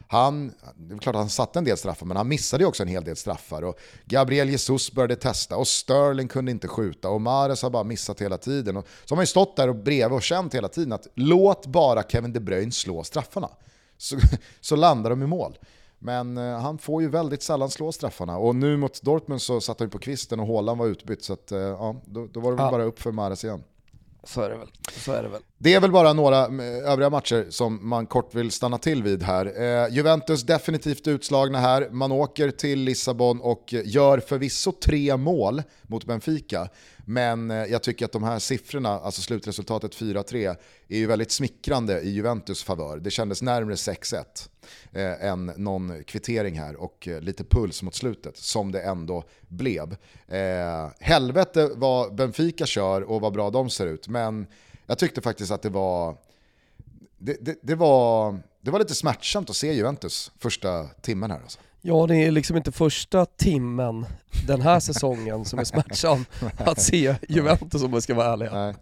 han, det är klart att han satte en del straffar, men han missade ju också en hel del straffar. Och Gabriel Jesus började testa och Sterling kunde inte skjuta och Mares har bara missat hela tiden. Och så har man ju stått där och bredvid och känt hela tiden att låt bara Kevin De Bruyne slå straffarna så, så landar de i mål. Men eh, han får ju väldigt sällan slå straffarna. Och nu mot Dortmund så satt han ju på kvisten och Håland var utbytt. Så att, eh, ja, då, då var det väl ja. bara upp för Mares igen. Så är det väl. Så är det väl. Det är väl bara några eh, övriga matcher som man kort vill stanna till vid här. Eh, Juventus definitivt utslagna här. Man åker till Lissabon och gör förvisso tre mål mot Benfica. Men eh, jag tycker att de här siffrorna, alltså slutresultatet 4-3, är ju väldigt smickrande i Juventus favör. Det kändes närmre 6-1 eh, än någon kvittering här och eh, lite puls mot slutet, som det ändå blev. Eh, helvete vad Benfica kör och vad bra de ser ut, men jag tyckte faktiskt att det var, det, det, det var, det var lite smärtsamt att se Juventus första timmen här. Alltså. Ja, det är liksom inte första timmen den här säsongen som är smärtsam att se Juventus om man ska vara ärlig. Nej.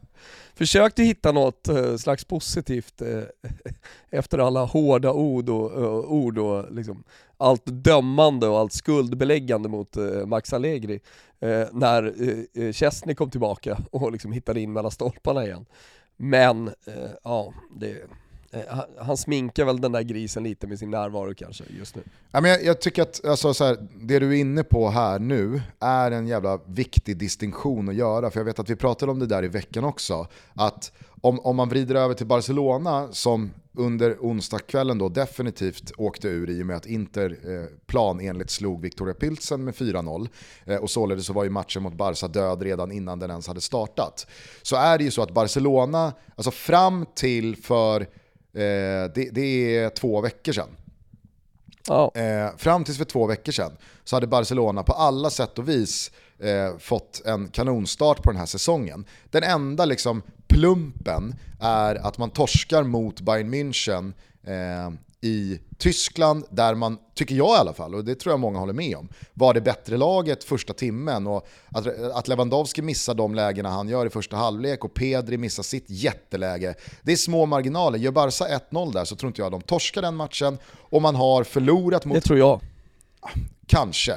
Försökte hitta något uh, slags positivt uh, efter alla hårda ord och, uh, ord och liksom allt dömande och allt skuldbeläggande mot Max Allegri när Chesney kom tillbaka och liksom hittade in mellan stolparna igen. Men, eh, ja, det, Eh, han, sminkar väl den där grisen lite med sin närvaro kanske just nu. Ja, men jag, jag tycker att alltså, så här, det du är inne på här nu är en jävla viktig distinktion att göra. För jag vet att vi pratade om det där i veckan också. Att om, om man vrider över till Barcelona som under onsdagskvällen då definitivt åkte ur i och med att Inter eh, planenligt slog Victoria Pilsen med 4-0 eh, och således så var ju matchen mot Barca död redan innan den ens hade startat. Så är det ju så att Barcelona, alltså fram till för, det, det är två veckor sedan, Ja. Eh, fram tills för två veckor sedan så hade Barcelona på alla sätt och vis eh, fått en kanonstart på den här säsongen. Den enda liksom plumpen är att man torskar mot Bayern München eh, i Tyskland, där man, tycker jag i alla fall, och det tror jag många håller med om, var det bättre laget första timmen. Och att, att Lewandowski missar de lägena han gör i första halvlek och Pedri missar sitt jätteläge. Det är små marginaler. Gör Barca 1-0 där så tror inte jag de torskar den matchen. Och man har förlorat mot Det tror jag. Kanske.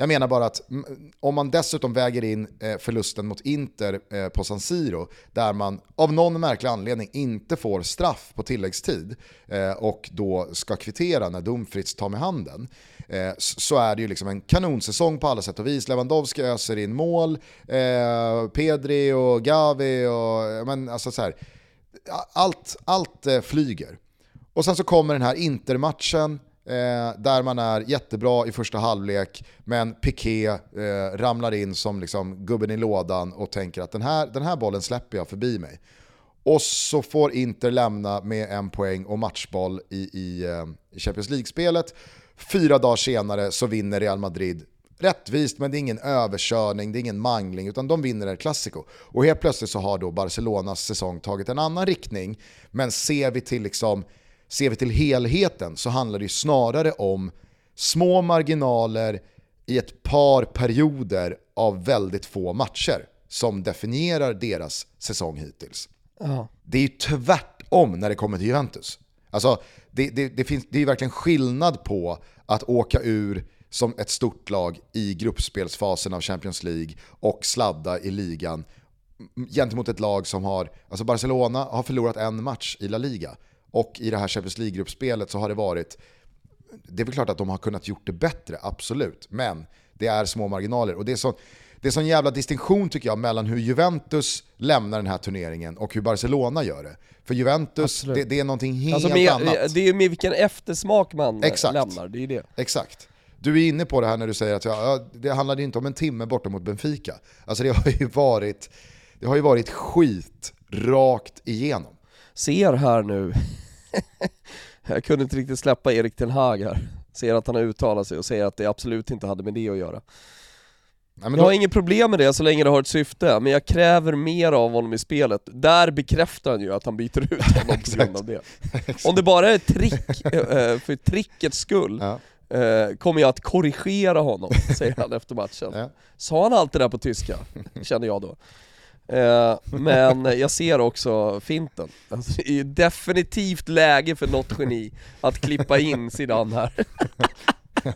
Jag menar bara att mm, om man dessutom väger in eh, förlusten mot Inter eh, på San Siro, där man av någon märklig anledning inte får straff på tilläggstid eh, och då ska kvittera när Dumfries tar med handen, så är det ju liksom en kanonsäsong på alla sätt och vis. Lewandowski öser in mål, Pedri och Gavi och men alltså så här, allt, allt flyger. Och sen så kommer den här Intermatchen, Eh, där man är jättebra i första halvlek, men Piqué eh, ramlar in som liksom gubben i lådan och tänker att den här, den här bollen släpper jag förbi mig. Och så får Inter lämna med en poäng och matchboll i, i, eh, i Champions League-spelet. Fyra dagar senare så vinner Real Madrid rättvist, men det är ingen överkörning, det är ingen mangling, utan de vinner El Clasico. Och helt plötsligt så har då Barcelonas säsong tagit en annan riktning, men ser vi till liksom ser vi till helheten så handlar det snarare om små marginaler i ett par perioder av väldigt få matcher som definierar deras säsong hittills. Ja. Det är ju tvärtom när det kommer till Juventus. Alltså, det, det, det, finns, det är verkligen skillnad på att åka ur som ett stort lag i gruppspelsfasen av Champions League och sladda i ligan gentemot ett lag som har, alltså Barcelona har förlorat en match i La Liga. Och i det här Champions League-gruppspelet så har det varit, det är väl klart att de har kunnat gjort det bättre, absolut. Men det är små marginaler. Och det är så, det är sån jävla distinktion tycker jag mellan hur Juventus lämnar den här turneringen och hur Barcelona gör det. För Juventus, det, det, är någonting helt alltså med, annat. Det är ju med vilken eftersmak man Exakt. lämnar, det är det. Exakt. Du är inne på det här när du säger att ja, det handlade inte om en timme borta mot Benfica. Alltså det har ju varit, det har ju varit skit rakt igenom ser här nu, jag kunde inte riktigt släppa Erik Ten Hag här, ser att han har uttalat sig och säger att det absolut inte hade med det att göra. Nej, jag har inget problem med det så länge det har ett syfte, men jag kräver mer av honom i spelet. Där bekräftar han ju att han byter ut honom på grund av det. Om det bara är ett trick, eh, för trickets skull, ja. Eh, kommer jag att korrigera honom, säger han efter matchen. Ja. Sa han allt det där på tyska? Känner jag då. Eh, men jag ser också finten. Alltså, det är ju definitivt läge för något geni att klippa in Zidane här.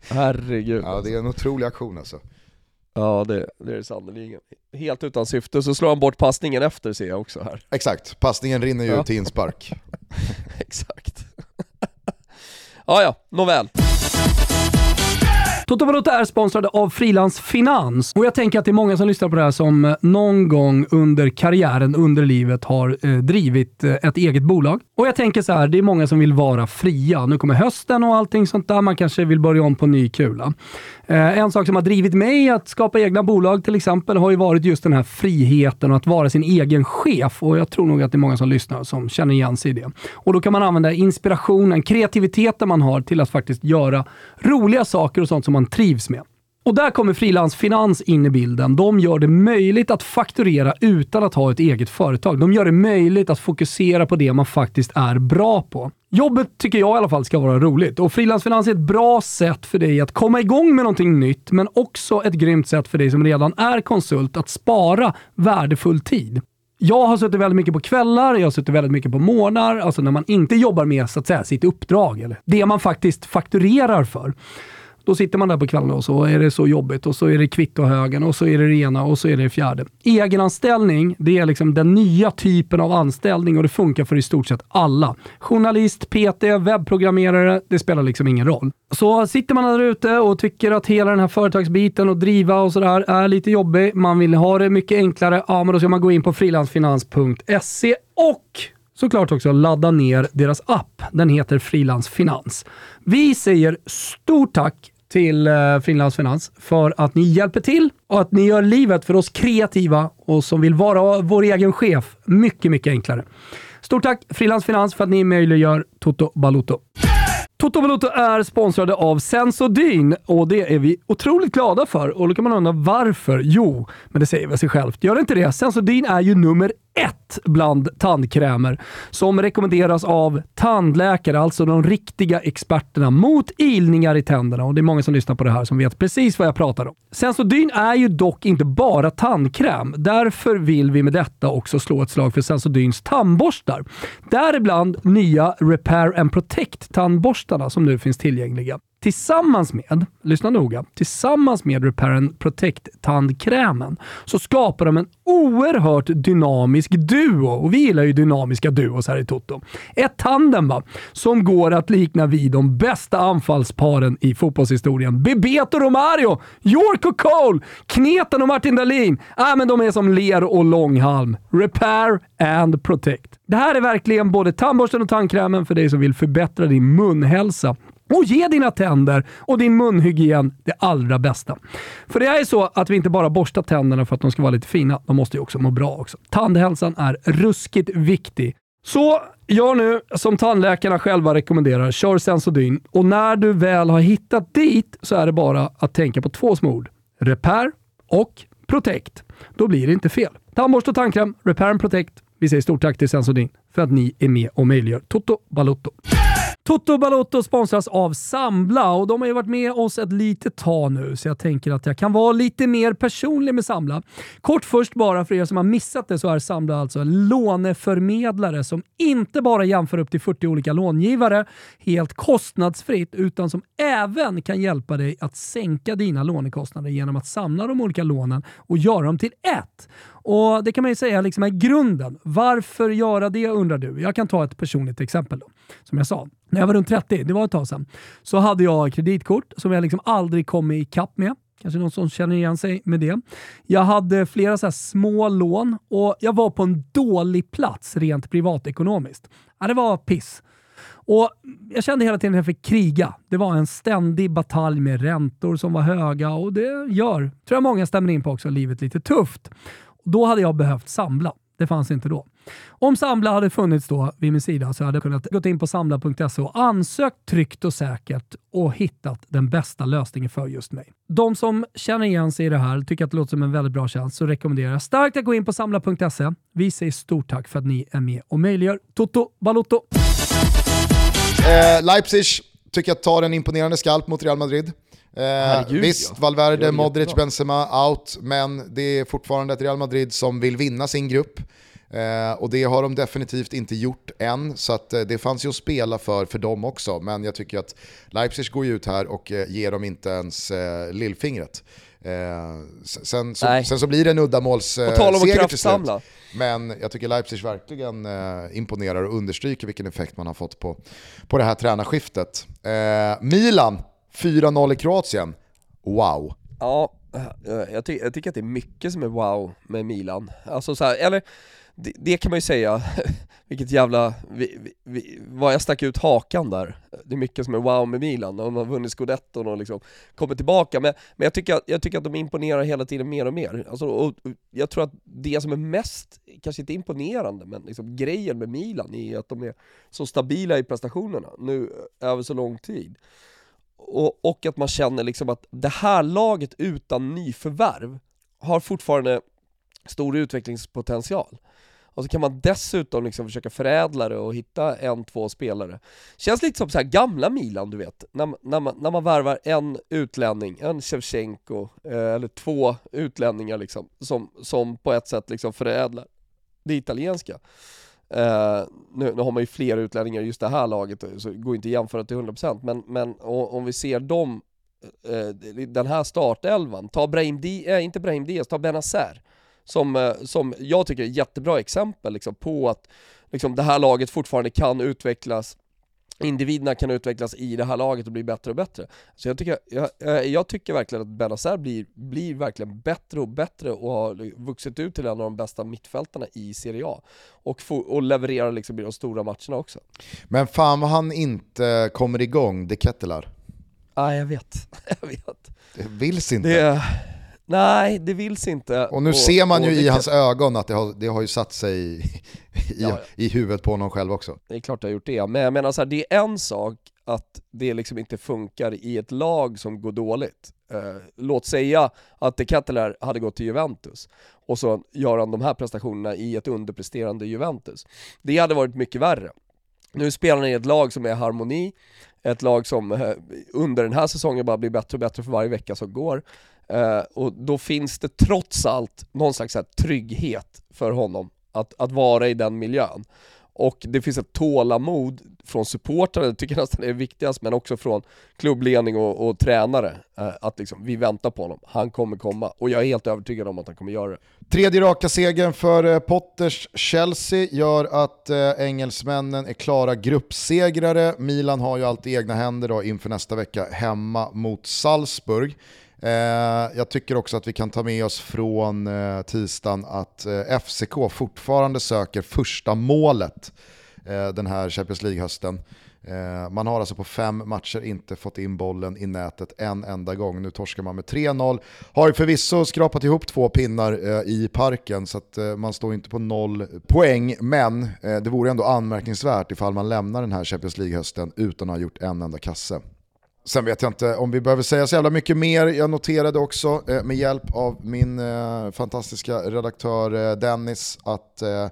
Herregud. Ja det är en otrolig aktion alltså. Ja det, det är det sannerligen. Helt utan syfte, så slår han bort passningen efter ser jag också här. Exakt, passningen rinner ju ja. till inspark. Exakt. ja, ja, nåväl. Toto Balotto är sponsrade av Frilans Finans och jag tänker att det är många som lyssnar på det här som eh, någon gång under karriären, under livet har eh, drivit eh, ett eget bolag. Och jag tänker så här, det är många som vill vara fria. Nu kommer hösten och allting sånt där. Man kanske vill börja om på ny kula. Eh, en sak som har drivit mig att skapa egna bolag till exempel har ju varit just den här friheten och att vara sin egen chef. Och jag tror nog att det är många som lyssnar som känner igen sig i det. Och då kan man använda inspirationen, kreativiteten man har till att faktiskt göra roliga saker och sånt som man trivs med. Och där kommer Frilansfinans in i bilden. De gör det möjligt att fakturera utan att ha ett eget företag. De gör det möjligt att fokusera på det man faktiskt är bra på. Jobbet tycker jag i alla fall ska vara roligt och Frilansfinans är ett bra sätt för dig att komma igång med någonting nytt, men också ett grymt sätt för dig som redan är konsult att spara värdefull tid. Jag har suttit väldigt mycket på kvällar, jag har suttit väldigt mycket på morgnar, alltså när man inte jobbar med så att säga, sitt uppdrag, eller det man faktiskt fakturerar för. Då sitter man där på kvällen och så är det så jobbigt och så är det kvittohögen och så är det det ena och så är det det fjärde. Egenanställning, det är liksom den nya typen av anställning och det funkar för i stort sett alla. Journalist, PT, webbprogrammerare, det spelar liksom ingen roll. Så sitter man där ute och tycker att hela den här företagsbiten och driva och sådär är lite jobbig, man vill ha det mycket enklare, ja men då ska man gå in på frilansfinans.se och såklart också ladda ner deras app. Den heter Frilansfinans. Vi säger stort tack till eh, Finlands Frilansfinans för att ni hjälper till och att ni gör livet för oss kreativa och som vill vara vår egen chef mycket, mycket enklare. Stort tack Frilans Finans, för att ni möjliggör Toto Balotto. Toto Baluto är sponsrade av Sensodyne och det är vi otroligt glada för. Och då kan man undra varför? Jo, men det säger väl sig självt. Gör det inte det? Sensodyne är ju nummer ett bland tandkrämer som rekommenderas av tandläkare, alltså de riktiga experterna mot ilningar i tänderna. Och det är många som lyssnar på det här som vet precis vad jag pratar om. Sensodyne är ju dock inte bara tandkräm. Därför vill vi med detta också slå ett slag för Sensodyns tandborstar. Däribland nya Repair and Protect tandborstarna som nu finns tillgängliga tillsammans med, lyssna noga, tillsammans med Repair and Protect tandkrämen så skapar de en oerhört dynamisk duo. Och vi gillar ju dynamiska duos här i Toto. Ett tandem va, som går att likna vid de bästa anfallsparen i fotbollshistorien. Bebeto Romario, York och Cole, Kneten och Martin Dahlin. Äh, men de är som ler och långhalm. Repair and Protect. Det här är verkligen både tandborsten och tandkrämen för dig som vill förbättra din munhälsa och ge dina tänder och din munhygien det allra bästa. För det är så att vi inte bara borstar tänderna för att de ska vara lite fina, de måste ju också må bra också. Tandhälsan är ruskigt viktig. Så gör nu som tandläkarna själva rekommenderar, kör Sensodyne och när du väl har hittat dit så är det bara att tänka på två små ord. Repair och Protect. Då blir det inte fel. Tandborste och tandkräm, Repair and Protect. Vi säger stort tack till Sensodyne för att ni är med och möjliggör Toto Balotto. Toto Balotto sponsras av Sambla och de har ju varit med oss ett litet tag nu så jag tänker att jag kan vara lite mer personlig med Sambla. Kort först bara för er som har missat det så är Sambla alltså en låneförmedlare som inte bara jämför upp till 40 olika långivare helt kostnadsfritt utan som även kan hjälpa dig att sänka dina lånekostnader genom att samla de olika lånen och göra dem till ett. Och Det kan man ju säga liksom är grunden. Varför göra det undrar du? Jag kan ta ett personligt exempel. Då. Som jag sa, när jag var runt 30, det var ett tag sedan, så hade jag kreditkort som jag liksom aldrig kom ikapp med. Kanske någon som känner igen sig med det. Jag hade flera så små lån och jag var på en dålig plats rent privatekonomiskt. Ja, det var piss. Och Jag kände hela tiden att jag fick kriga. Det var en ständig batalj med räntor som var höga och det gör, tror jag många stämmer in på också, livet lite tufft. Då hade jag behövt samla. Det fanns inte då. Om Samla hade funnits då vid min sida så hade jag kunnat gå in på samla.se och ansökt tryggt och säkert och hittat den bästa lösningen för just mig. De som känner igen sig i det här, tycker att det låter som en väldigt bra tjänst, så rekommenderar jag starkt att gå in på samla.se. Vi säger stort tack för att ni är med och möjliggör Toto Balotto. Eh, Leipzig tycker jag tar en imponerande skalp mot Real Madrid. Eh, visst, ja. Valverde, Modric, Benzema out, men det är fortfarande ett Real Madrid som vill vinna sin grupp. Eh, och det har de definitivt inte gjort än, så att, eh, det fanns ju att spela för för dem också. Men jag tycker att Leipzig går ut här och eh, ger dem inte ens eh, lillfingret. Eh, sen, så, sen, så, blir det en uddamålsseger till slut. Men jag tycker Leipzig verkligen imponerar och understryker vilken effekt man har fått på, på det här tränarskiftet. Milan 4-0 i Kroatien. Wow. Ja, eh, jag, ty jag, tycker att det är mycket som är wow med Milan. Alltså så här, eller det, det, kan man ju säga, vilket jävla, vi, vi, vi, vad jag stack ut hakan där. Det är mycket som är wow med Milan, de har vunnit scudetton och liksom kommer tillbaka. Men, men jag, tycker, jag tycker att de imponerar hela tiden mer och mer. Alltså, och jag tror att det som är mest, kanske inte imponerande, men liksom grejen med Milan är att de är så stabila i prestationerna nu eh, över så lång tid. Och, och att man känner liksom att det här laget utan nyförvärv har fortfarande stor utvecklingspotential. Och så kan man dessutom liksom försöka förädla det och hitta en, två spelare. Känns lite som så gamla Milan du vet, när, när, man, när man värvar en utlänning, en Shevchenko, eh, eller två utlänningar liksom, som, som på ett sätt liksom förädlar det italienska. Uh, nu, nu, har man ju fler utlänningar i just det här laget, eh, så det går inte att jämföra till 100% men, men om vi ser dem uh, den här startelvan. Ta Brahim Diaz, äh, inte Brahim Diaz, ta Benazer. Som, uh, som jag tycker är ett jättebra exempel liksom, på att liksom, det här laget fortfarande kan utvecklas individerna kan utvecklas i det här laget och bli bättre och bättre. Så jag tycker, jag, jag tycker verkligen att Benazer blir, blir verkligen bättre och bättre och har vuxit ut till en av de bästa mittfältarna i Serie A. Och, få, och levererar liksom i de stora matcherna också. Men fan vad han inte kommer igång, De Kettelar. Ja, jag vet. jag vet. Det vills inte. Det, nej, det vills inte. Och nu och, ser man ju i hans ögon att det har, det har ju satt sig i, ja, ja. i huvudet på honom själv också. Det är klart det har gjort det, men jag menar så här, det är en sak att det liksom inte funkar i ett lag som går dåligt. Eh, låt säga att De Ketteler hade gått till Juventus och så gör han de här prestationerna i ett underpresterande Juventus. Det hade varit mycket värre. Nu spelar han i ett lag som är harmoni, ett lag som eh, under den här säsongen bara blir bättre och bättre för varje vecka som går. Eh, och då finns det trots allt någon slags här, trygghet för honom att, att vara i den miljön. Och det finns ett tålamod från supportrarna, det tycker jag nästan är viktigast, men också från klubbledning och, och tränare. Eh, att liksom, vi väntar på honom, han kommer komma. Och jag är helt övertygad om att han kommer göra det. Tredje raka segern för eh, Potters Chelsea gör att eh, engelsmännen är klara gruppsegrare. Milan har ju allt i egna händer då inför nästa vecka hemma mot Salzburg. Eh, jag tycker också att vi kan ta med oss från eh, tisdagen att eh, FCK fortfarande söker första målet eh, den här Champions League-hösten. Man har alltså på fem matcher inte fått in bollen i nätet en enda gång. Nu torskar man med 3-0. Har förvisso skrapat ihop två pinnar i parken så att man står inte på noll poäng. Men det vore ändå anmärkningsvärt ifall man lämnar den här Champions League-hösten utan att ha gjort en enda kasse. Sen vet jag inte om vi behöver säga så jävla mycket mer. Jag noterade också eh, med hjälp av min eh, fantastiska redaktör eh, Dennis att eh,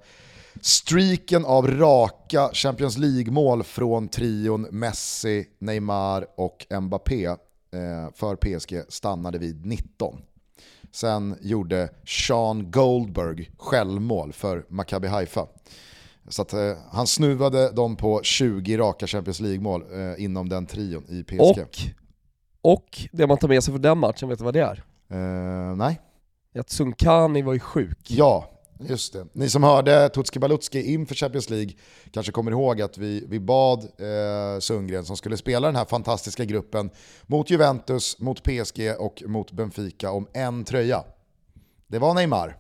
streaken av raka Champions League-mål från trion Messi, Neymar och Mbappé eh, för PSG stannade vid 19. Sen gjorde Sean Goldberg självmål för Maccabi Haifa. Så att, eh, han snuvade dem på 20 raka Champions League-mål eh, inom den trion i PSG. Och, och det man tar med sig för den matchen, vet du vad det är? Eh, nej. Att Sunkani var ju sjuk. Ja, just det. Ni som hörde Tutski Balutski inför Champions League kanske kommer ihåg att vi, vi bad eh, Sundgren som skulle spela den här fantastiska gruppen mot Juventus, mot PSG och mot Benfica om en tröja. Det var Neymar.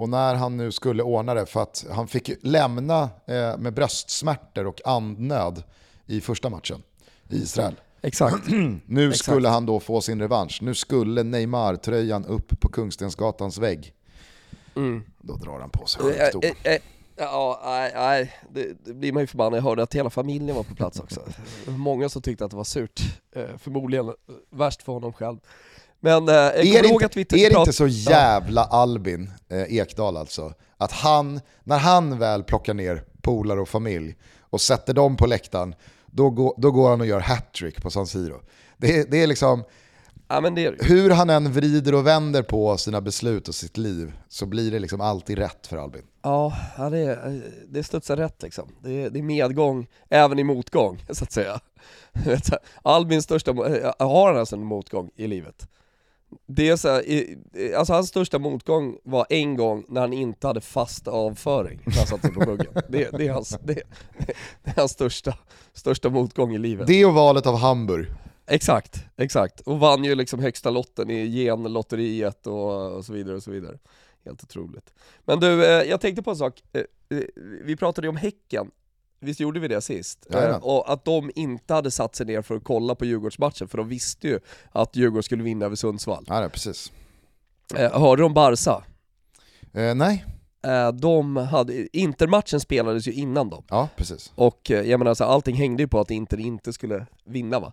Och när han nu skulle ordna det, för att han fick lämna eh, med bröstsmärtor och andnöd i första matchen i Israel. Exakt. nu Exakt. skulle han då få sin revansch. Nu skulle Neymar-tröjan upp på Kungstensgatans vägg. Mm. Då drar han på sig sjukdom. Äh, äh, äh, ja, nej, nej. Det, det, blir man ju förbannad. Jag hörde att hela familjen var på plats också. Många som tyckte att det var surt. Eh, förmodligen värst för honom själv. Men eh, är, det inte, att vi är det inte så jävla Albin eh, Ekdal alltså, att han, när han väl plockar ner polare och familj och sätter dem på läktaren, då går, då går han och gör hattrick på San Siro. Det, det är liksom, ja, det hur han än vrider och vänder på sina beslut och sitt liv så blir det liksom alltid rätt för Albin. Ja, ja det, det studsar rätt liksom. Det, det är medgång även i motgång, så att säga. Albins största, har han alltså en motgång i livet? Det är så här, alltså hans största motgång var en gång när han inte hade fast avföring när han satte sig på buggen. Det, det, är hans, det, det, är hans största, största motgång i livet. Det och valet av Hamburg. Exakt, exakt. Och vann ju liksom högsta lotten i genlotteriet och, och så vidare och så vidare. Helt otroligt. Men du, eh, jag tänkte på en sak. Eh, eh, vi pratade ju om Häcken Visst gjorde vi det sist? Eh, och att de inte hade satt sig ner för att kolla på Djurgårdsmatchen, för de visste ju att Djurgården skulle vinna över Sundsvall. Ja, precis. Eh, hörde de Barca? Eh, nej. Eh, de hade, Intermatchen spelades ju innan dem. Ja, precis. Och eh, jag menar, alltså, allting hängde ju på att Inter inte skulle vinna va?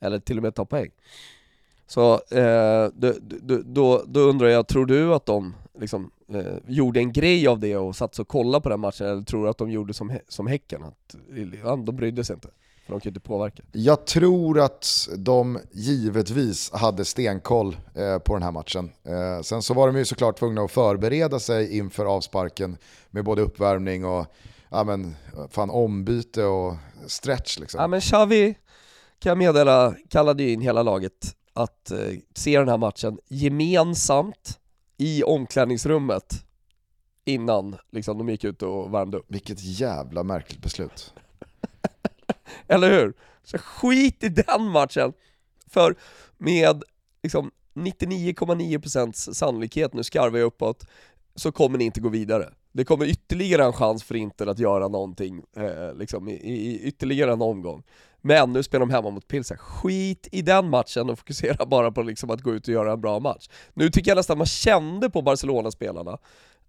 Eller till och med ta poäng. Så eh, då, då, då undrar jag, tror du att de liksom, eh, gjorde en grej av det och satt och kollade på den matchen, eller tror du att de gjorde som, som Häcken? Att, ja, de brydde sig inte, för de ju inte påverka. Jag tror att de givetvis hade stenkoll eh, på den här matchen. Eh, sen så var de ju såklart tvungna att förbereda sig inför avsparken med både uppvärmning och ja, men, fan, ombyte och stretch. Liksom. Ja men Xavi, kan jag meddela, kallade ju in hela laget att eh, se den här matchen gemensamt i omklädningsrummet innan liksom, de gick ut och värmde upp. Vilket jävla märkligt beslut. Eller hur? Så skit i den matchen! För med liksom 99,9% sannolikhet, nu skarvar jag uppåt, så kommer ni inte gå vidare. Det kommer ytterligare en chans för Inter att göra någonting, eh, liksom i, i ytterligare en omgång. Men nu spelar de hemma mot Pilsen. Skit i den matchen och fokusera bara på liksom att gå ut och göra en bra match. Nu tycker jag nästan man kände på Barcelona-spelarna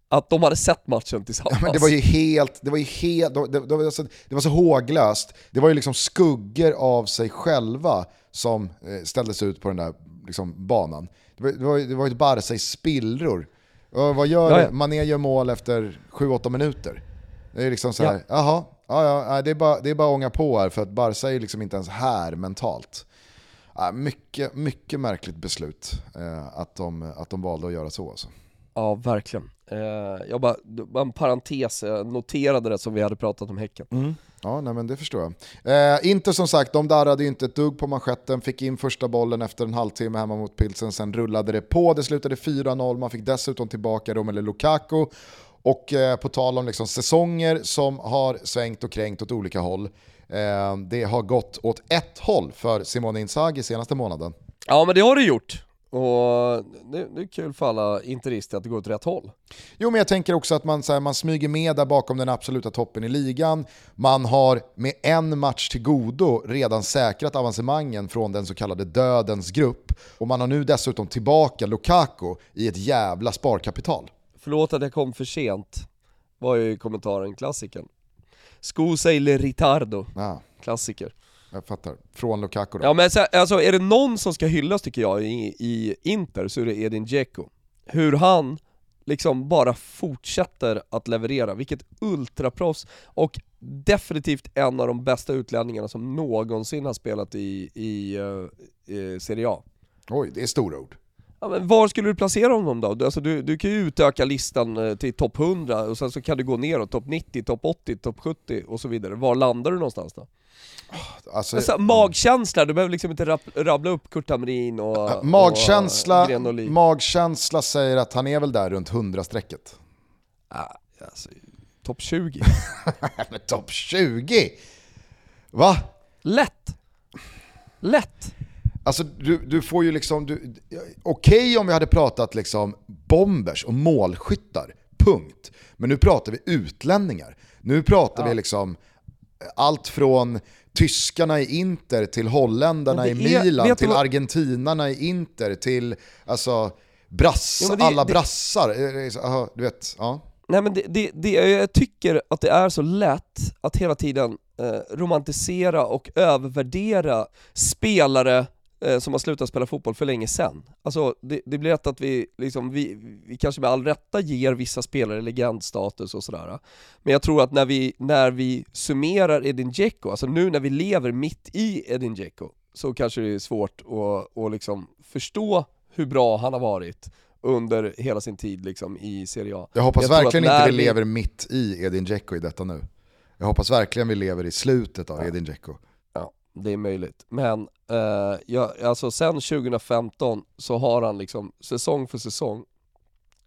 att de hade sett matchen tillsammans. Ja, det var ju helt, det var ju helt, det, det, var så, det var så håglöst. Det var ju liksom skuggor av sig själva som eh, ställdes ut på den där liksom, banan. Det var, det var, det var ett Barca i spillror. Och vad gör Ja, ja. Mané gör mål efter 7-8 minuter. Det är liksom så här, Ja. jaha, ja, ja, det, är bara, det är bara att ånga på här för att Barca är liksom inte ens här mentalt. Mycket, mycket märkligt beslut eh, att, de, att de valde att göra så. Alltså. Ja, verkligen. Eh, jag bara, bara en parentes, jag noterade det som vi hade pratat om Häcken. Ja, nej, men det förstår jag. Eh, inte som sagt, de darrade ju inte ett dugg på manschetten, fick in första bollen efter en halvtimme hemma mot Pilsen, sen rullade det på, det slutade 4-0, man fick dessutom tillbaka Romelu Lukaku. Och eh, på tal om liksom säsonger som har svängt och kränkt åt olika håll, eh, det har gått åt ett håll för Simone Inzaghi senaste månaden. Ja men det har det gjort, och det, det är kul för alla interister att det går åt rätt håll. Jo, men jag tänker också att man, så här, man smyger med där bakom den absoluta toppen i ligan. Man har med en match till godo redan säkrat avancemangen från den så kallade dödens grupp. Och man har nu dessutom tillbaka Lukaku i ett jävla sparkapital. Förlåt att jag kom för sent, var ju kommentaren klassiken. Scusa il ritardo, Ja, klassiker. jag fattar. Från Lukaku då. Ja men så, alltså är det någon som ska hyllas tycker jag i, i Inter så är det Edin Dzeko. Hur han liksom bara fortsätter att leverera, vilket ultraproffs och definitivt en av de bästa utlänningarna som någonsin har spelat i, i, eh, i Serie A. Oj, det är stora ord. Ja, var skulle du placera honom då? Du- Alltså, du, du kan ju utöka listan eh, till topp 100 och sen så kan du gå neråt, topp 90, topp 80, topp 70 och så vidare. Var landar du någonstans då? Alltså, Alltså, magkänsla, du behöver liksom inte rabbla upp Kurt Hamrin och, magkänsla, och Gren Olin. magkänsla säger att han är väl där runt 100-strecket. Ah, alltså, topp 20. Men topp 20? Va? Lätt! Lätt! Alltså du, du får ju liksom, okej om vi hade pratat liksom bombers och målskyttar, punkt. Men nu pratar vi utlänningar. Nu pratar vi liksom allt från tyskarna i Inter till holländarna i är- Milan, du till vad- argentinarna i Inter, till alltså brass, Ja, det- alla det- brassar. Eh, eh, aha, Du vet, ja. Nej men det, det, det, jag tycker att det är så lätt att hela tiden eh, romantisera och övervärdera spelare som har slutat spela fotboll för länge sedan. Alltså det, det blir lätt att vi, liksom, vi, vi kanske med all rätta ger vissa spelare legendstatus och sådär. Men jag tror att när vi, när vi summerar Edin Dzeko, alltså nu när vi lever mitt i Edin Dzeko, så kanske det är svårt att, att liksom förstå hur bra han har varit under hela sin tid liksom, i Serie A. Jag hoppas Jag verkligen inte vi lever mitt i Edin Dzeko i detta nu. Jag hoppas verkligen vi lever i slutet av Edin Dzeko. Det är möjligt. Men eh, jag, alltså sen 2015 så har han liksom säsong för säsong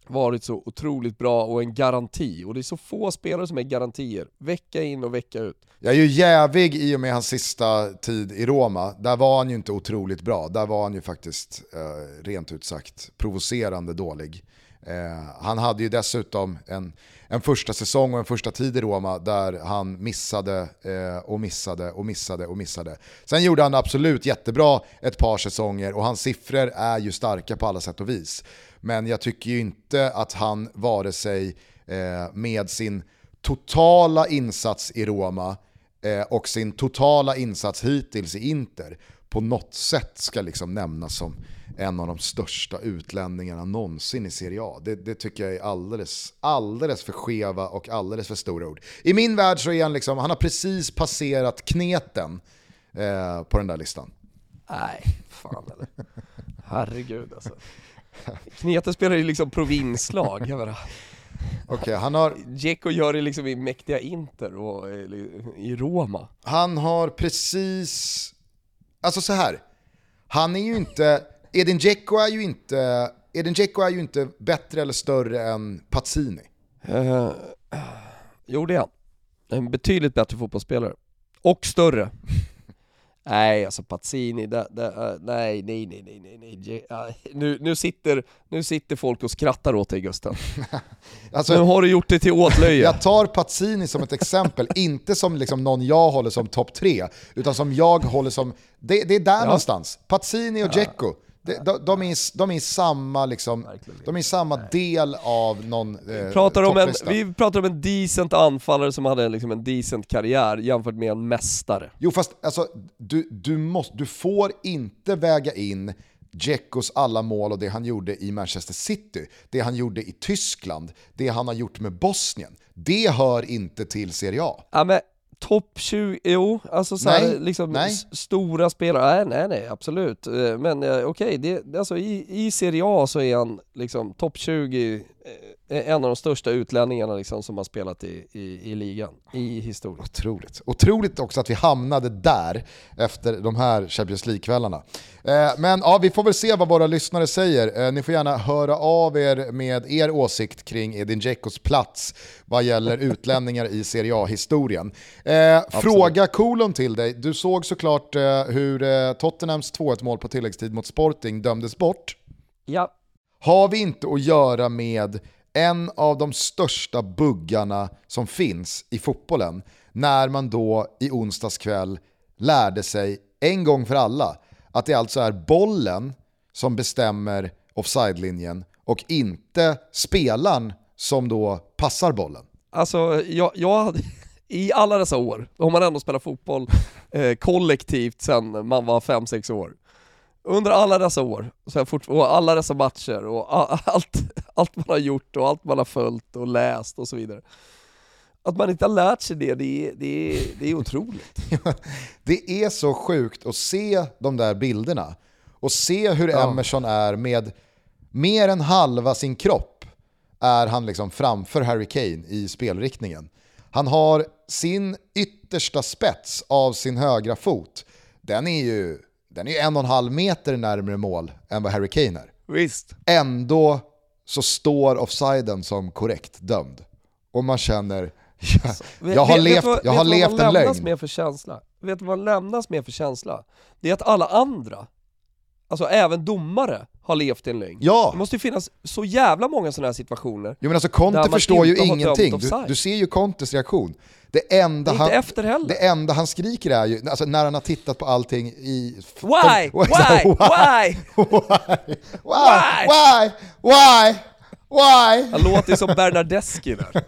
varit så otroligt bra och en garanti. Och det är så få spelare som är garantier, vecka in och vecka ut. Jag är ju jävig i och med hans sista tid i Roma. Där var han ju inte otroligt bra. Där var han ju faktiskt, eh, rent ut sagt, provocerande dålig. Eh, han hade ju dessutom en, en första säsong och en första tid i Roma där han missade eh, och missade och missade och missade. Sen gjorde han det absolut jättebra ett par säsonger och hans siffror är ju starka på alla sätt och vis. Men jag tycker ju inte att han vare sig eh, med sin totala insats i Roma eh, och sin totala insats hittills i Inter på något sätt ska liksom nämnas som en av de största utlänningarna någonsin i Serie A. Det, det tycker jag är alldeles, alldeles för skeva och alldeles för stora ord. I min värld så är han liksom, han har precis passerat kneten eh, på den där listan. Nej, fan eller. Herregud alltså. Knete spelar ju liksom provinslag. Okej, han har, Dzeko gör det liksom i mäktiga Inter och i- i Roma. han har precis alltså så här. Han är ju inte, Edin Dzeko är ju inte, Edin Dzeko är ju inte bättre eller större än Pazzini. Uh, jo det är han. En betydligt bättre fotbollsspelare. Och större. Nej, alltså Pazzini, det, det, uh, nej, nej, nej, nej, nej, nej. Nu, nu, sitter, nu sitter folk och skrattar åt dig Gusten. alltså, nu har du gjort det till åtlöje. Jag tar Pazzini som ett exempel, inte som liksom någon jag håller som topp tre, utan som jag håller som, det, det är där ja. någonstans. Pazzini och ja. Dzeko. De, de, de, är, de är i samma, liksom, de är samma del av någon eh, pratar om en, Vi pratar om en decent anfallare som hade liksom en decent karriär jämfört med en mästare. Jo fast alltså, du, du, måste, du får inte väga in Dzekos alla mål och det han gjorde i Manchester City, det han gjorde i Tyskland, det han har gjort med Bosnien. Det hör inte till Serie A. Ja, men topp 20, jo, alltså så här, liksom nej. stora spelare, nej nej nej absolut. Eh, men eh, okej, okay, alltså i, i Serie A så är han liksom topp 20 en av de största utlänningarna liksom som har spelat i, i, i ligan, i historien. Otroligt. Otroligt också att vi hamnade där efter de här Champions League-kvällarna. Eh, men ja, vi får väl se vad våra lyssnare säger. Eh, ni får gärna höra av er med er åsikt kring Edin Dzekos plats vad gäller utlänningar i Serie A-historien. Eh, fråga kolon till dig. Du såg såklart eh, hur eh, Tottenhams 2-1 mål på tilläggstid mot Sporting dömdes bort. Ja. Har vi inte att göra med en av de största buggarna som finns i fotbollen när man då i onsdags kväll lärde sig en gång för alla att det alltså är bollen som bestämmer offside-linjen och inte spelaren som då passar bollen. Alltså, jag, jag hade, i alla dessa år, om man ändå spelar fotboll eh, kollektivt sedan man var 5-6 år, under alla dessa år, så fort, och alla dessa matcher och allt, allt man har gjort och allt man har följt och läst och så vidare. Att man inte har lärt sig det, det är, det är, det är otroligt. det är så sjukt att se de där bilderna och se hur ja. Emerson är med mer än halva sin kropp är han liksom framför Harry Kane i spelriktningen. Han har sin yttersta spets av sin högra fot, den är ju den är en och en halv meter närmare mål än vad Harry Kane är. Visst. Ändå så står offsiden som korrekt dömd. Och man känner, jag, jag har vet, levt, vet, jag har levt en lögn. Med för känsla? Vet vad man lämnas med för känsla? Det är att alla andra, alltså även domare, har levt i en lögn. Ja. Det måste ju finnas så jävla många sådana här situationer. Jo men alltså Conte förstår ju ingenting. Du, du, ser ju Contes reaktion. Det enda, det han, efter heller. det enda han skriker är ju, alltså när han har tittat på allting i... Why? Why? Why? Why? Why? Why? Why? Why? Han låter som Bernardeschi där.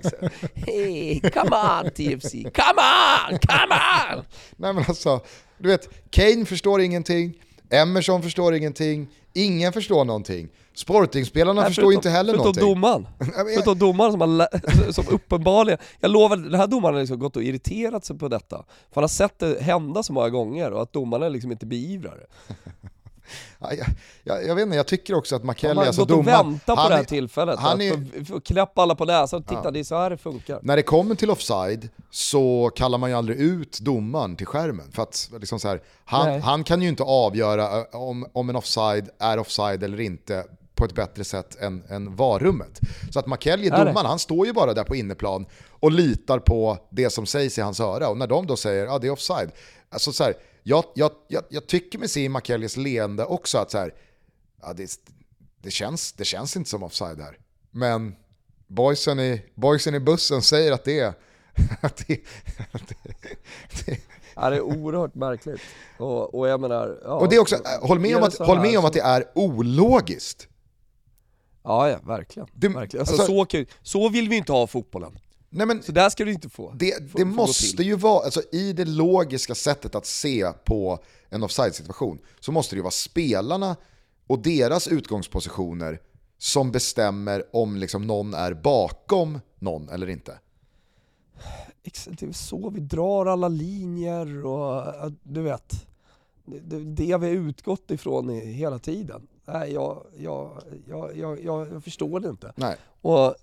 Hey, come on TFC, come on, come on! Nej men alltså, du vet, Kane förstår ingenting, Emerson förstår ingenting, ingen förstår någonting. Sportingspelarna Nej, förstår inte heller förutom någonting. Domaren. förutom domaren som, har, som uppenbarligen, jag lovar, den här domaren har liksom gått och irriterat sig på detta. För han har sett det hända så många gånger och att domarna liksom inte beivrar det. Jag, jag, jag, vet inte, jag tycker också att McKelly, alltså domaren... Han har gått och väntat på det här tillfället, han är, för, klappa alla på näsan och titta ja. det är så här det funkar. När det kommer till offside så kallar man ju aldrig ut domaren till skärmen. För att liksom så här, han, han kan ju inte avgöra om, om en offside är offside eller inte på ett bättre sätt än, än varummet. Så att McKelly, domaren, han står ju bara där på inneplan och litar på det som sägs i hans öra. Och när de då säger att ah, det är offside, alltså så här, jag, jag, jag, jag tycker mig se i McKellys leende också att så här, ja, det, det, känns, det känns inte som offside här. Men boysen i, boysen i bussen säger att det är. Att det, att det, det, Ja, det är oerhört märkligt. Och, och jag menar... Ja, och det är också, håll med, om att, håll med om att det är ologiskt. Ja, ja verkligen. Det, verkligen. Alltså, alltså, så, så vill vi inte ha fotbollen. Nej, men så där ska du inte få. Det, det få, måste ju vara, alltså, i det logiska sättet att se på en offside-situation så måste det ju vara spelarna och deras utgångspositioner som bestämmer om liksom någon är bakom någon eller inte. Det är så vi drar alla linjer och du vet, det, det vi har utgått ifrån hela tiden. Nej, jag, jag, jag, jag, jag förstår det inte. Nej. Och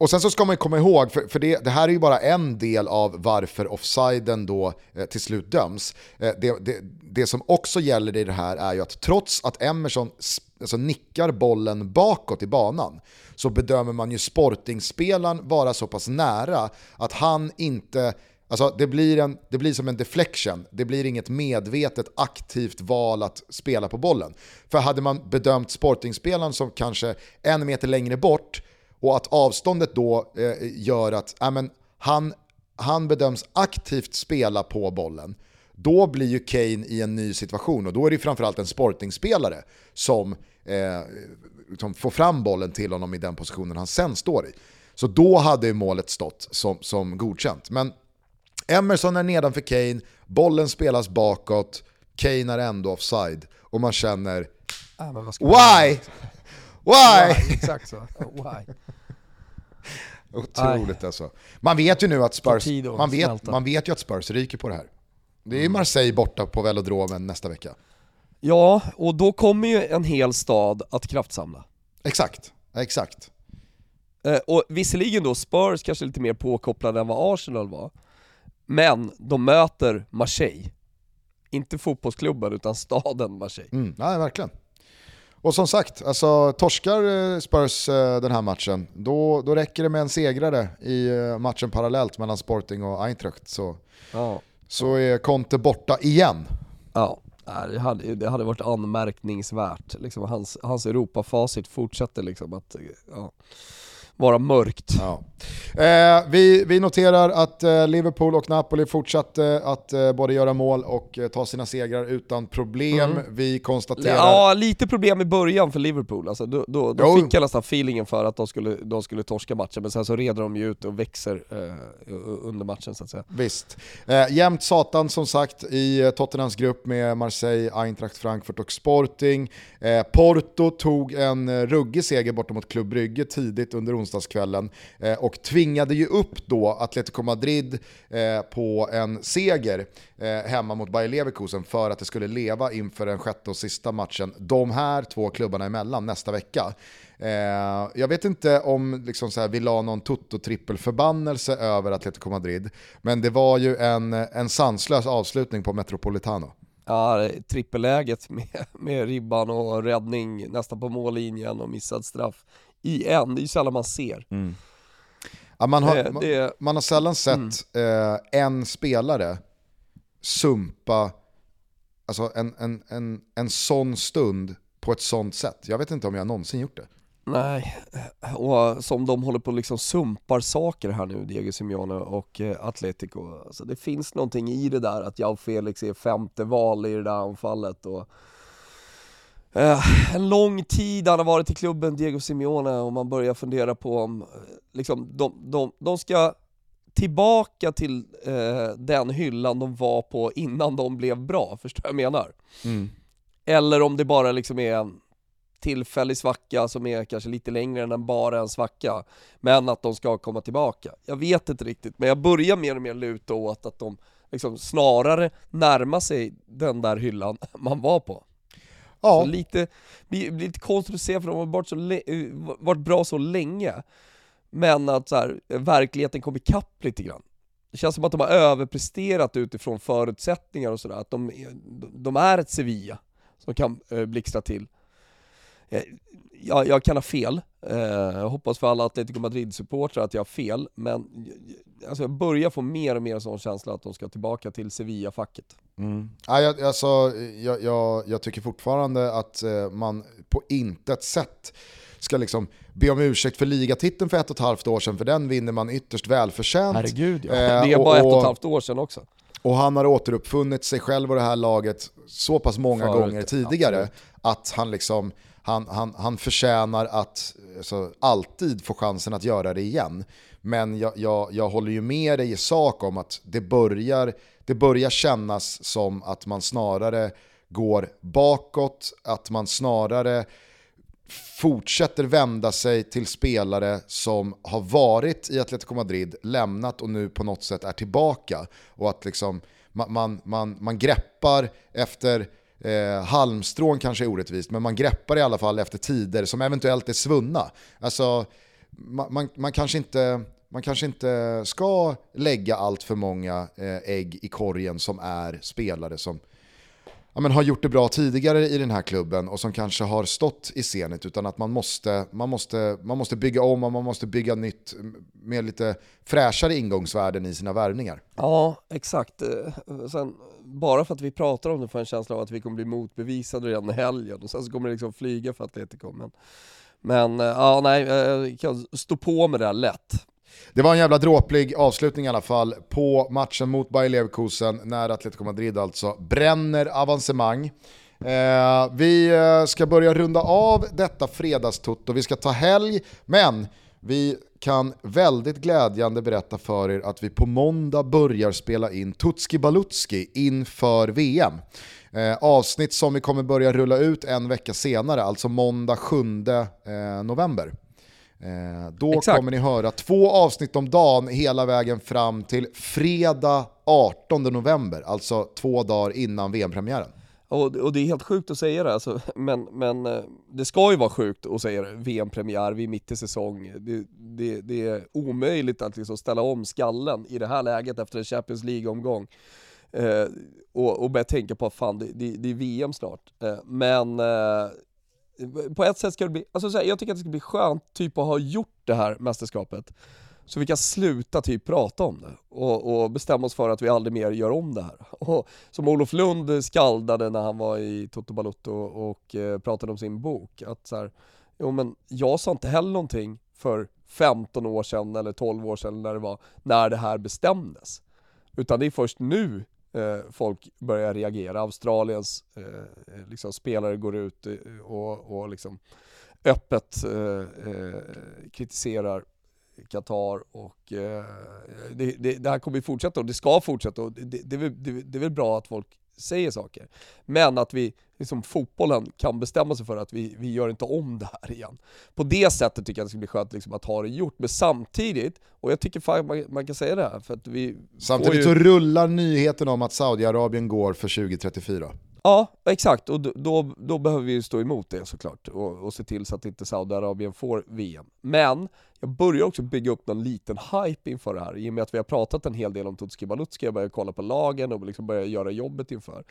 och sen så ska man komma ihåg, för, för det, det, här är ju bara en del av varför offsiden då eh, till slut döms. Eh, det, det, det, som också gäller i det här är ju att trots att Emerson alltså, nickar bollen bakåt i banan så bedömer man ju sportingspelaren vara så pass nära att han inte Alltså det blir, en, det blir som en deflection, det blir inget medvetet aktivt val att spela på bollen. För hade man bedömt sportingspelaren som kanske en meter längre bort och att avståndet då eh, gör att äh, men, han, han bedöms aktivt spela på bollen, då blir ju Kane i en ny situation och då är det framförallt en sportingspelare som, eh, som får fram bollen till honom i den positionen han sen står i. Så då hade målet stått som, som godkänt. Men Emerson är nedanför Kane, bollen spelas bakåt, Kane är ändå offside och man känner ah, Why? Why? Why? Exakt så. Why? Otroligt alltså. Man vet ju nu att Spurs, man vet, man vet ju att Spurs ryker på det här. Det är Marseille borta på velodromen nästa vecka. Ja, och då kommer ju en hel stad att kraftsamla. Exakt, exakt. Eh, och visserligen då Spurs kanske lite mer påkopplade än vad Arsenal var. Men de möter Marseille. Inte fotbollsklubben utan staden Marseille. Mm, nej, verkligen. Och som sagt, alltså, torskar eh, Spurs eh, den här matchen, då, då räcker det med en segrare i eh, matchen parallellt mellan Sporting och Eintracht. Så, ja. så är Conte borta igen. Ja, det hade, det hade varit anmärkningsvärt. Liksom, hans, hans Europafacit fortsätter liksom att... Ja vara mörkt. Ja. Eh, vi, vi noterar att eh, Liverpool och Napoli fortsatte att eh, både göra mål och eh, ta sina segrar utan problem. Mm. Vi konstaterar... Ja, lite problem i början för Liverpool. Alltså, då då, då fick jag nästan feelingen för att de skulle, de skulle torska matchen, men sen så reder de ju ut och växer eh, under matchen så att säga. Visst. Eh, jämt satan som sagt i eh, Tottenhams grupp med Marseille, Eintracht Frankfurt och Sporting. Porto tog en ruggig seger borta mot Club Brygge tidigt under onsdagen onsdagskvällen eh, och tvingade ju upp då Atletico Madrid eh, på en seger eh, hemma mot Bayer Leverkusen för att det skulle leva inför den sjätte och sista matchen de här två klubbarna emellan nästa vecka. Eh, jag vet inte om liksom så här, vi la någon toto trippel förbannelse över Atletico Madrid, men det var ju en, en sanslös avslutning på Metropolitano. Ja, trippelläget med, med ribban och räddning nästan på mållinjen och missad straff i en, det är ju sällan man ser. Mm. Ja, man, har, det, det, man, har sällan sett mm. eh, en spelare sumpa alltså en, en, en, en sån stund på ett sånt sätt. Jag vet inte om jag någonsin gjort det. Nej, och som de håller på liksom sumpar saker här nu, Diego Simeone och eh, Atletico. Alltså det finns någonting i det där att jag och Felix är femte val i det där anfallet. Och Uh, en lång tid han har varit i klubben, Diego Simeone, och man börjar fundera på om liksom, de, de, de ska tillbaka till uh, den hyllan de var på innan de blev bra, förstår jag menar? Mm. Eller om det bara liksom är en tillfällig svacka som är kanske lite längre än bara en svacka, men att de ska komma tillbaka. Jag vet inte riktigt, men jag börjar mer och mer luta åt att de liksom snarare närmar sig den där hyllan man var på. Ja. Så lite, blir lite konstigt att se för de har varit, så eh, varit bra så länge. Men att så här, verkligheten kom ikapp lite grann. Det känns som att de har överpresterat utifrån förutsättningar och sådär, att de, de är ett Sevilla som kan eh, blixtra till. Eh, jag, jag kan ha fel, eh, jag hoppas för alla Atletico Madrid-supportrar att jag har fel, men alltså jag börjar få mer och mer sån känsla att de ska tillbaka till Sevilla-facket. Mm. Ja, jag, alltså, jag, jag, jag, tycker fortfarande att eh, man på intet sätt ska liksom be om ursäkt för ligatiteln för ett och ett halvt år sedan, för den vinner man ytterst välförtjänt. Herregud ja, eh, det är bara och, ett och ett halvt år sedan också. Och han har återuppfunnit sig själv och det här laget så pass många Förut, gånger tidigare absolut. att han liksom han, han, han förtjänar att alltså, alltid få chansen att göra det igen. Men jag, jag, jag håller ju med dig i sak om att det börjar, det börjar kännas som att man snarare går bakåt, att man snarare fortsätter vända sig till spelare som har varit i Atletico Madrid, lämnat och nu på något sätt är tillbaka. Och att liksom man, man, man, man greppar efter eh, halmstrån kanske är orättvist, men man greppar i alla fall efter tider som eventuellt är svunna. Alltså, man, man, man, kanske inte, man kanske inte ska lägga allt för många eh, ägg i korgen som är spelare som ja, men har gjort det bra tidigare i den här klubben och som kanske har stått i scenet utan att man måste, man måste, man måste bygga om och man måste bygga nytt med lite fräschare ingångsvärden i sina värvningar. Ja, exakt. Eh, sen, bara för att vi pratar om det får jag en känsla av att vi kommer bli motbevisade redan i helgen och sen så kommer det liksom flyga för Atletico. Men, men eh, ja, nej, eh, jag kan stå på med det här lätt. Det var en jävla dråplig avslutning i alla fall på matchen mot Bayer Leverkusen när Atletico Madrid alltså bränner avancemang. Eh, vi eh, ska börja runda av detta fredagstutto, vi ska ta helg, men vi kan väldigt glädjande berätta för er att vi på måndag börjar spela in Tutski Balutski inför VM. Eh, avsnitt som vi kommer börja rulla ut en vecka senare, alltså måndag 7 eh, november. Eh, då Exakt. kommer ni höra två avsnitt om dagen hela vägen fram till fredag 18 november, alltså två dagar innan VM-premiären. Och, och, det är helt sjukt att säga det, alltså, men, men eh, det ska ju vara sjukt att säga det, VM-premiär, vi är mitt i säsong. Det, det, det är omöjligt att liksom ställa om skallen i det här läget efter en Champions League-omgång. Eh, och, och börja tänka på att fan, det, det, det är VM snart. Eh, men eh, på ett sätt ska det bli, alltså så här, jag tycker att det ska bli skönt typ att ha gjort det här mästerskapet. Så vi kan sluta typ prata om det och, och, bestämma oss för att vi aldrig mer gör om det här. Och, som Olof Lund skaldade när han var i Toto Balutto och, och eh, pratade om sin bok, att så här, jo men jag sa inte heller någonting för 15 år sedan eller 12 år sedan när det var, när det här bestämdes. Utan det är först nu eh, folk börjar reagera. Australiens eh, liksom spelare går ut eh, och, och liksom öppet eh, eh, kritiserar Qatar och eh, det, det, det, här kommer ju fortsätta och det ska fortsätta och det, det, är väl, det, är väl bra att folk säger saker. Men att vi, liksom fotbollen kan bestämma sig för att vi, vi gör inte om det här igen. På det sättet tycker jag att det ska bli skönt liksom, att ha det gjort, men samtidigt, och jag tycker fan man, man kan säga det här, för att vi Samtidigt ju... så rullar nyheten om att Saudiarabien går för 2034. Ja, exakt. Och då, då, behöver vi ju stå emot det såklart och, och se till så att inte Saudiarabien får VM. Men jag börjar också bygga upp någon liten hype inför det här, i och med att vi har pratat en hel del om Tutski Balutski, jag börjar kolla på lagen och liksom börjar göra jobbet inför.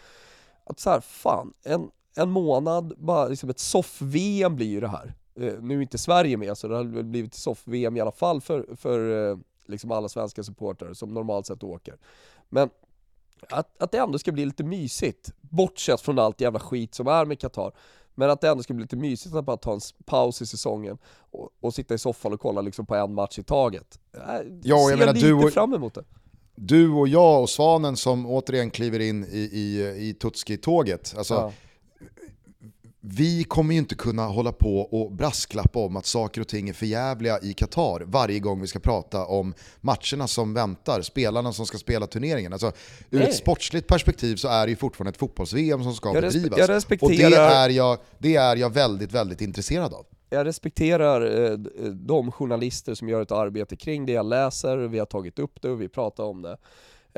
Att så här, fan, en, en månad, bara liksom ett soff-VM blir ju det här. Eh, nu är inte Sverige med, så det har väl blivit soff-VM i alla fall för, för eh, liksom alla svenska supportrar som normalt sett åker. Men att, att det ändå ska bli lite mysigt, bortsett från allt jävla skit som är med Qatar. Men att det ändå ska bli lite mysigt att bara ta en paus i säsongen och, och sitta i soffan och kolla liksom på en match i taget. Jag ja, jag menar, lite du och, fram emot det. Du och jag och Svanen som återigen kliver in i, i, i Tutski-tåget. Alltså, ja vi kommer ju inte kunna hålla på och brasklappa om att saker och ting är förjävliga i Qatar varje gång vi ska prata om matcherna som väntar, spelarna som ska spela turneringen. Alltså, ur ett sportsligt perspektiv så är det ju fortfarande ett fotbolls-VM som ska jag bedrivas. Jag respekterar... Och det är, jag, det är jag väldigt, väldigt intresserad av. Jag respekterar eh, de journalister som gör ett arbete kring det jag läser, vi har tagit upp det och vi pratar om det.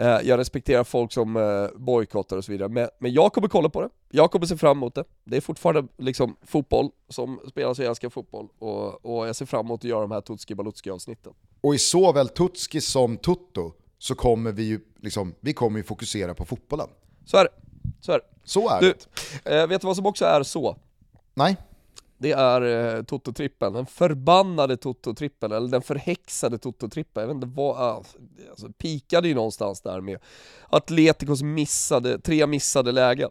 Eh, jag respekterar folk som eh, bojkottar och så vidare, men, men jag kommer kolla på det. Jag kommer se fram emot det. Det är fortfarande liksom fotboll som spelas och jag älskar fotboll och, och jag ser fram emot att göra de här Tutski Balutski avsnitten. Och i såväl Tutski som Tutto så kommer vi ju liksom, vi kommer ju fokusera på fotbollen. Så är det. Så är det. Så är du, det. Eh, vet du vad som också är så? Nej det är eh, Toto-trippen, den förbannade Toto-trippen, eller den förhäxade Toto-trippen, jag vet inte vad, ah, alltså, pikade ju någonstans där med Atleticos missade, tre missade lägen.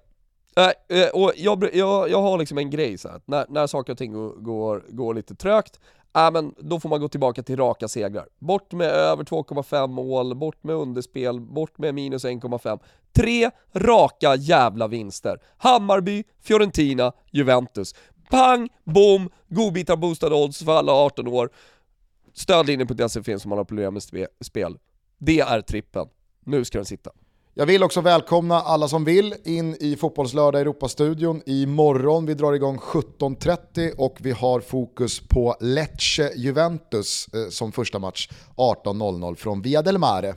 Äh, och jag, jag, jag har liksom en grej så här, när, när saker och ting går, går, går lite trögt, äh, men då får man gå tillbaka till raka segrar. Bort med över 2,5 mål, bort med underspel, bort med minus 1,5. Tre raka jävla vinster. Hammarby, Fiorentina, Juventus. Pang, bom, godbitar boostade odds för alla 18 år. Stödlinjen.se finns om man har problem med spel. Det är trippen. Nu ska den sitta. Jag vill också välkomna alla som vill in i Fotbollslördag Europastudion imorgon. Vi drar igång 17.30 och vi har fokus på Lecce-Juventus eh, som första match 18.00 från Via del Mare.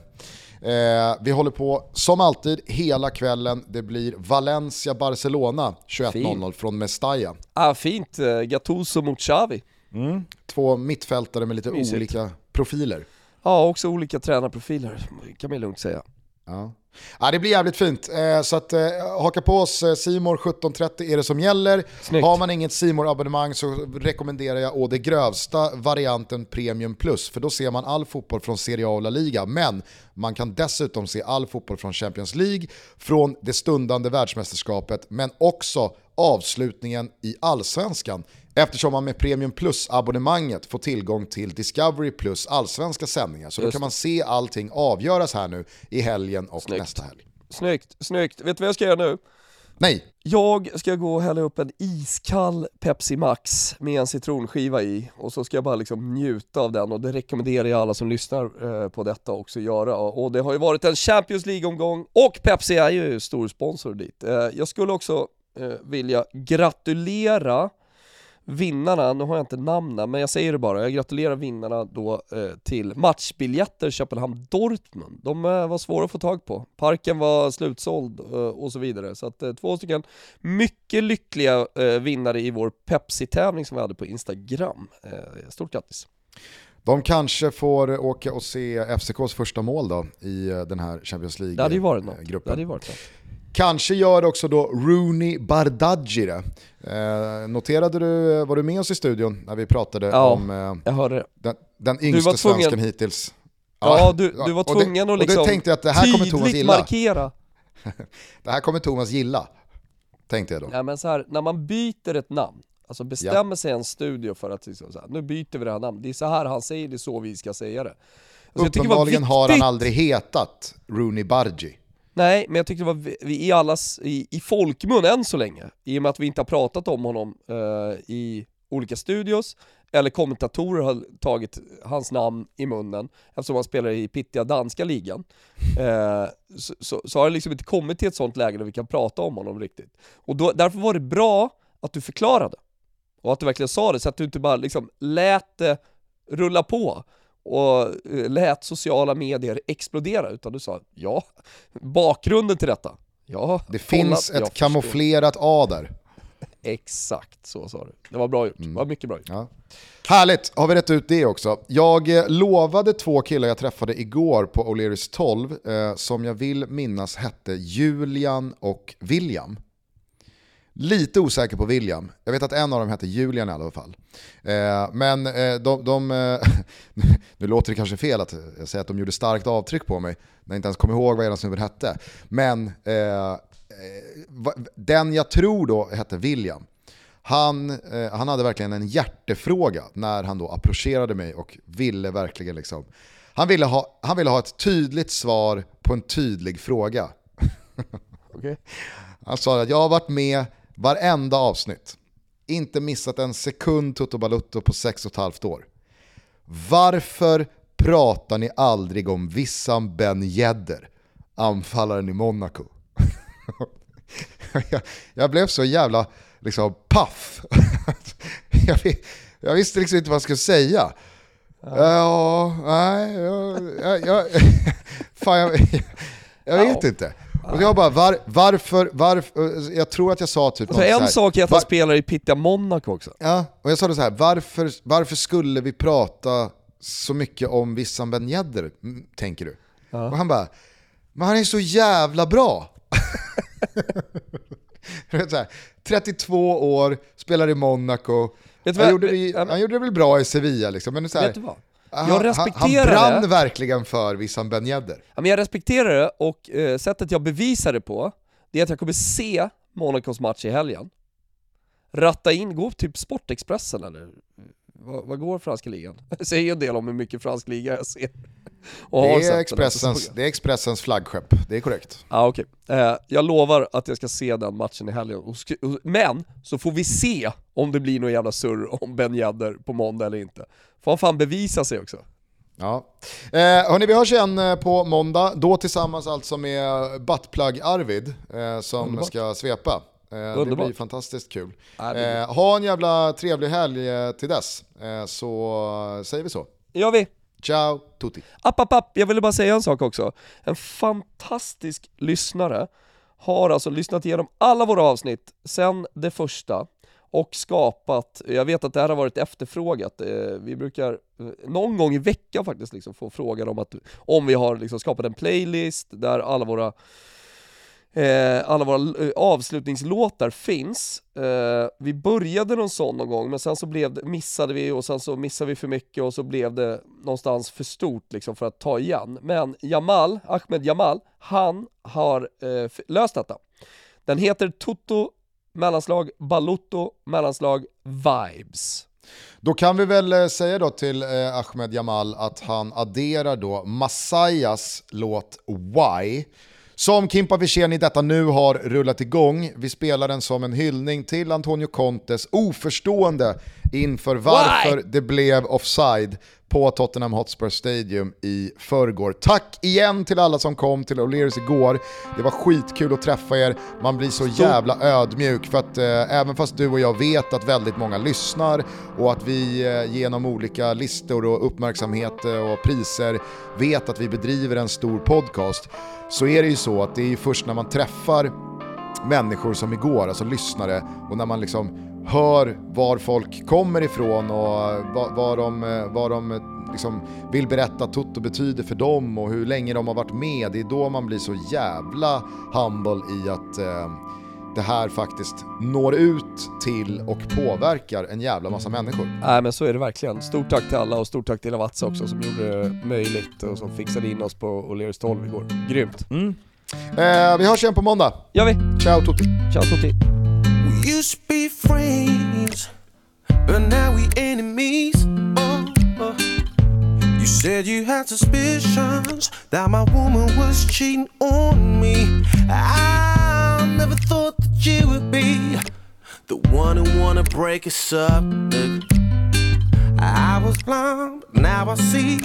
Eh, vi håller på som alltid hela kvällen. Det blir Valencia-Barcelona 21.00 från Mestalla. Ah, fint, eh, Gattuso mot Xavi. Mm. Två mittfältare med lite Mysigt. olika profiler. Ja, också olika tränarprofiler kan man lugnt säga. Ja. Ja, det blir jävligt fint. Eh, så att, eh, haka på oss, eh, Simor 17.30 är det som gäller. Snyggt. Har man inget simor abonnemang så rekommenderar jag å det grövsta varianten Premium Plus, för då ser man all fotboll från Serie A och La Liga, men man kan dessutom se all fotboll från Champions League, från det stundande världsmästerskapet, men också avslutningen i allsvenskan. Eftersom man med Premium Plus-abonnemanget får tillgång till Discovery Plus allsvenska sändningar. Så då Just kan man se allting avgöras här nu i helgen och Snyggt. nästa helg. Snyggt, snyggt. Vet du vad jag ska göra nu? Nej, Jag ska gå och hälla upp en iskall Pepsi Max med en citronskiva i och så ska jag bara liksom njuta av den och det rekommenderar jag alla som lyssnar eh, på detta också att göra. Och det har ju varit en Champions League-omgång och Pepsi är ju stor sponsor dit. Eh, Jag skulle också eh, vilja gratulera vinnarna, nu har jag inte namnen men jag säger det bara, jag gratulerar vinnarna då eh, till matchbiljetter Köpenhamn-Dortmund. De eh, var svåra att få tag på, parken var slutsåld eh, och så vidare. Så att eh, två stycken mycket lyckliga eh, vinnare i vår Pepsi-tävling som vi hade på Instagram. Eh, stort grattis! de kanske får åka och se FCKs första mål då i den här Champions Det hade ju varit något. Det League-gruppen. hade ju varit något. Kanske gör också då Rooney Bardghji det. Eh, noterade du, eh, var du med oss i studion när vi pratade Ja. om eh, Jag hörde den, den yngste svensken hittills? Ja, du, du var och tvungen och att liksom det tänkte jag att det här kommer Thomas gilla. markera. Det här kommer Thomas gilla, tänkte jag då. Ja, men så här, när man byter ett namn, alltså bestämmer sig en studio för att liksom så här, nu byter vi det här namnet, det är så här han säger det, är så vi ska säga det. Alltså, Uppenbarligen har han aldrig hetat Rooney Bardghji. Nej, men jag tyckte det var vi- vi i allas, i, i folkmun än så länge, i och med att vi inte har pratat om honom eh, i olika studios, eller kommentatorer har tagit hans namn i munnen, eftersom han spelar i pittiga danska ligan. Eh, så, så, så har det liksom inte kommit till ett sånt läge där vi kan prata om honom riktigt. Och då, därför var det bra att du förklarade, och att du verkligen sa det, så att du inte bara liksom lät det rulla på och eh, lät sociala medier explodera, utan du sa ja, bakgrunden till detta. Ja, Det finns ett kamouflerat A där. Exakt så sa du. Det var bra gjort, Mm. det var mycket bra gjort. Ja. Härligt, har vi rätt ut det också. Jag eh, lovade två killar jag träffade igår på O'Learys 12, eh, som jag vill minnas hette Julian och William. Lite osäker på William, jag vet att en av dem hette Julian i alla fall. Eh, men eh, de, de eh, nu låter det kanske fel att jag säger att de gjorde starkt avtryck på mig, när jag inte ens kommer ihåg vad ena snubben hette. Men eh, eh, den jag tror då hette William, han, eh, han hade verkligen en hjärtefråga när han då approcherade mig och ville verkligen liksom, han ville ha, han ville ha ett tydligt svar på en tydlig fråga. Okej. Han sa att jag har varit med varenda avsnitt, inte missat en sekund Toto Balutto på sex och ett halvt år. Varför pratar ni aldrig om Wissam Ben Yedder, anfallaren i Monaco? jag, jag blev så jävla liksom paff. jag, jag visste liksom inte vad jag skulle säga. Ja, nej, jag, jag, fan, jag, vet inte. Och jag bara, var, varför, varför, jag tror att jag sa typ Alltså en här, sak är att han spelar i pittiga Monaco också. Ja, och jag sa det så här, varför, varför skulle vi prata så mycket om Wissam Ben Yedder, tänker du? Och han bara, men han är så jävla bra. Här, 32 år, spelar i Monaco, han vad- gjorde, det, ja, han gjorde det väl bra i Sevilla liksom, men så här, Han, Jag han, respekterar han brann det. verkligen för Wissam Ben Yedder. Ja, men jag respekterar det och eh, sättet jag bevisar det på, det är att jag kommer se Monacos match i helgen. Ratta in, gå typ Sportexpressen eller vad, vad går franska ligan? Det säger en del om hur mycket fransk liga jag ser. Det är, Expressens, det är Expressens flaggskepp, det är korrekt. Ja okej. Eh, jag lovar att jag ska se den matchen i helgen. Men, så får vi se om det blir någon jävla surr om Ben Yedder på måndag eller inte. Får han fan bevisa sig också. Ja. Eh, hörni, vi hörs igen eh, på måndag, då tillsammans alltså med Buttplug Arvid eh, som Underbart. ska svepa. Eh, det Underbart. blir fantastiskt kul. Ja, det Eh, ha en jävla trevlig helg eh, till dess, så säger vi så. Det gör vi. Ciao tutti. App, app, app, jag ville bara säga en sak också. En fantastisk lyssnare har alltså lyssnat igenom alla våra avsnitt sen det första och skapat, jag vet att det här har varit efterfrågat, vi brukar någon gång i veckan faktiskt liksom få frågan om att om vi har liksom skapat en playlist där alla våra Eh, alla våra eh, avslutningslåtar finns. Eh, vi började någon sån någon gång, men sen så blev det, missade vi och sen så missade vi för mycket och så blev det någonstans för stort liksom för att ta igen. Men Jamal, Ahmed Jamal, han har eh, löst detta. Den heter Toto mellanslag Balotto mellanslag Vibes. Då kan vi väl eh, säga då till eh, Ahmed Jamal att han adderar då Masayas låt Why som Kimpa Wirsén i detta nu har rullat igång. Vi spelar den som en hyllning till Antonio Contes oförstående inför varför Why? det blev offside på Tottenham Hotspur Stadium i förrgår. Tack igen till alla som kom till O'Learys igår. Det var skitkul att träffa er. Man blir så jävla ödmjuk för att eh, även fast du och jag vet att väldigt många lyssnar och att vi eh, genom olika listor och uppmärksamhet eh, och priser vet att vi bedriver en stor podcast så är det ju så att det är först när man träffar människor som igår, alltså lyssnare, och när man liksom hör var folk kommer ifrån och vad, vad de, vad de liksom vill berätta Toto betyder för dem och hur länge de har varit med. Det är då man blir så jävla humble i att eh, det här faktiskt når ut till och påverkar en jävla massa människor. Nej men så är det verkligen. Stort tack till alla och stort tack till Lavazza också som gjorde det möjligt och som fixade in oss på O'Learys 12 igår. Grymt. Mm. Eh, vi hörs igen på måndag. gör vi. Ciao Tutti. Ciao Tutti. Used to be friends, but now we enemies. Oh, oh. You said you had suspicions that my woman was cheating on me. I never thought that you would be the one who wanna break us up. I was blind, but now I see,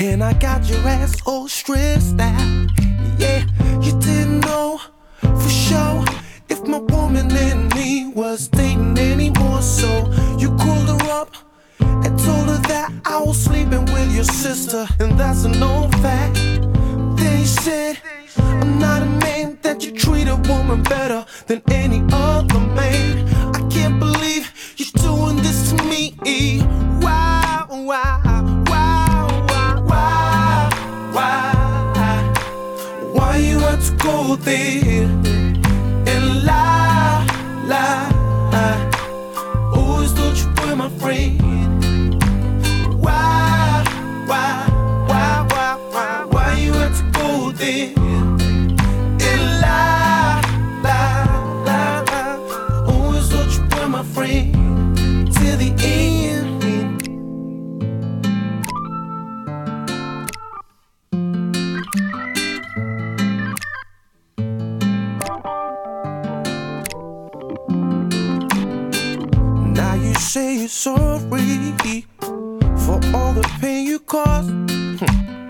and I got your ass all stressed out. Yeah, you didn't know for sure my woman and me was dating anymore. So you called her up and told her that I was sleeping with your sister, and that's an old fact. Then you said, I'm not a man that you treat a woman better than any other man. I can't believe you're doing this to me. Why, why, why? Why you had to go there you're sorry for all the pain you caused. Hmm.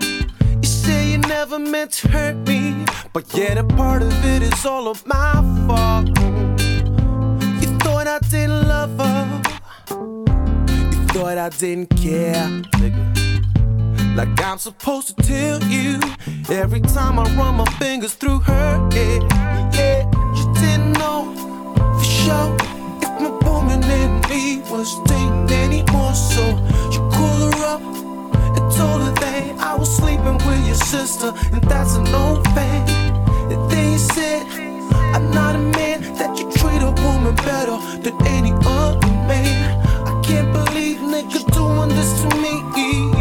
You say you never meant to hurt me, but yet a part of it is all of my fault. You thought I didn't love her, you thought I didn't care, Like I'm supposed to tell you every time I run my fingers through her head. Yeah, you didn't know for sure me was dating anymore. So you call her up and told her that I was sleeping with your sister, and that's an old fact. And then you said, I'm not a man that you treat a woman better than any other man. I can't believe nigga doing this to me.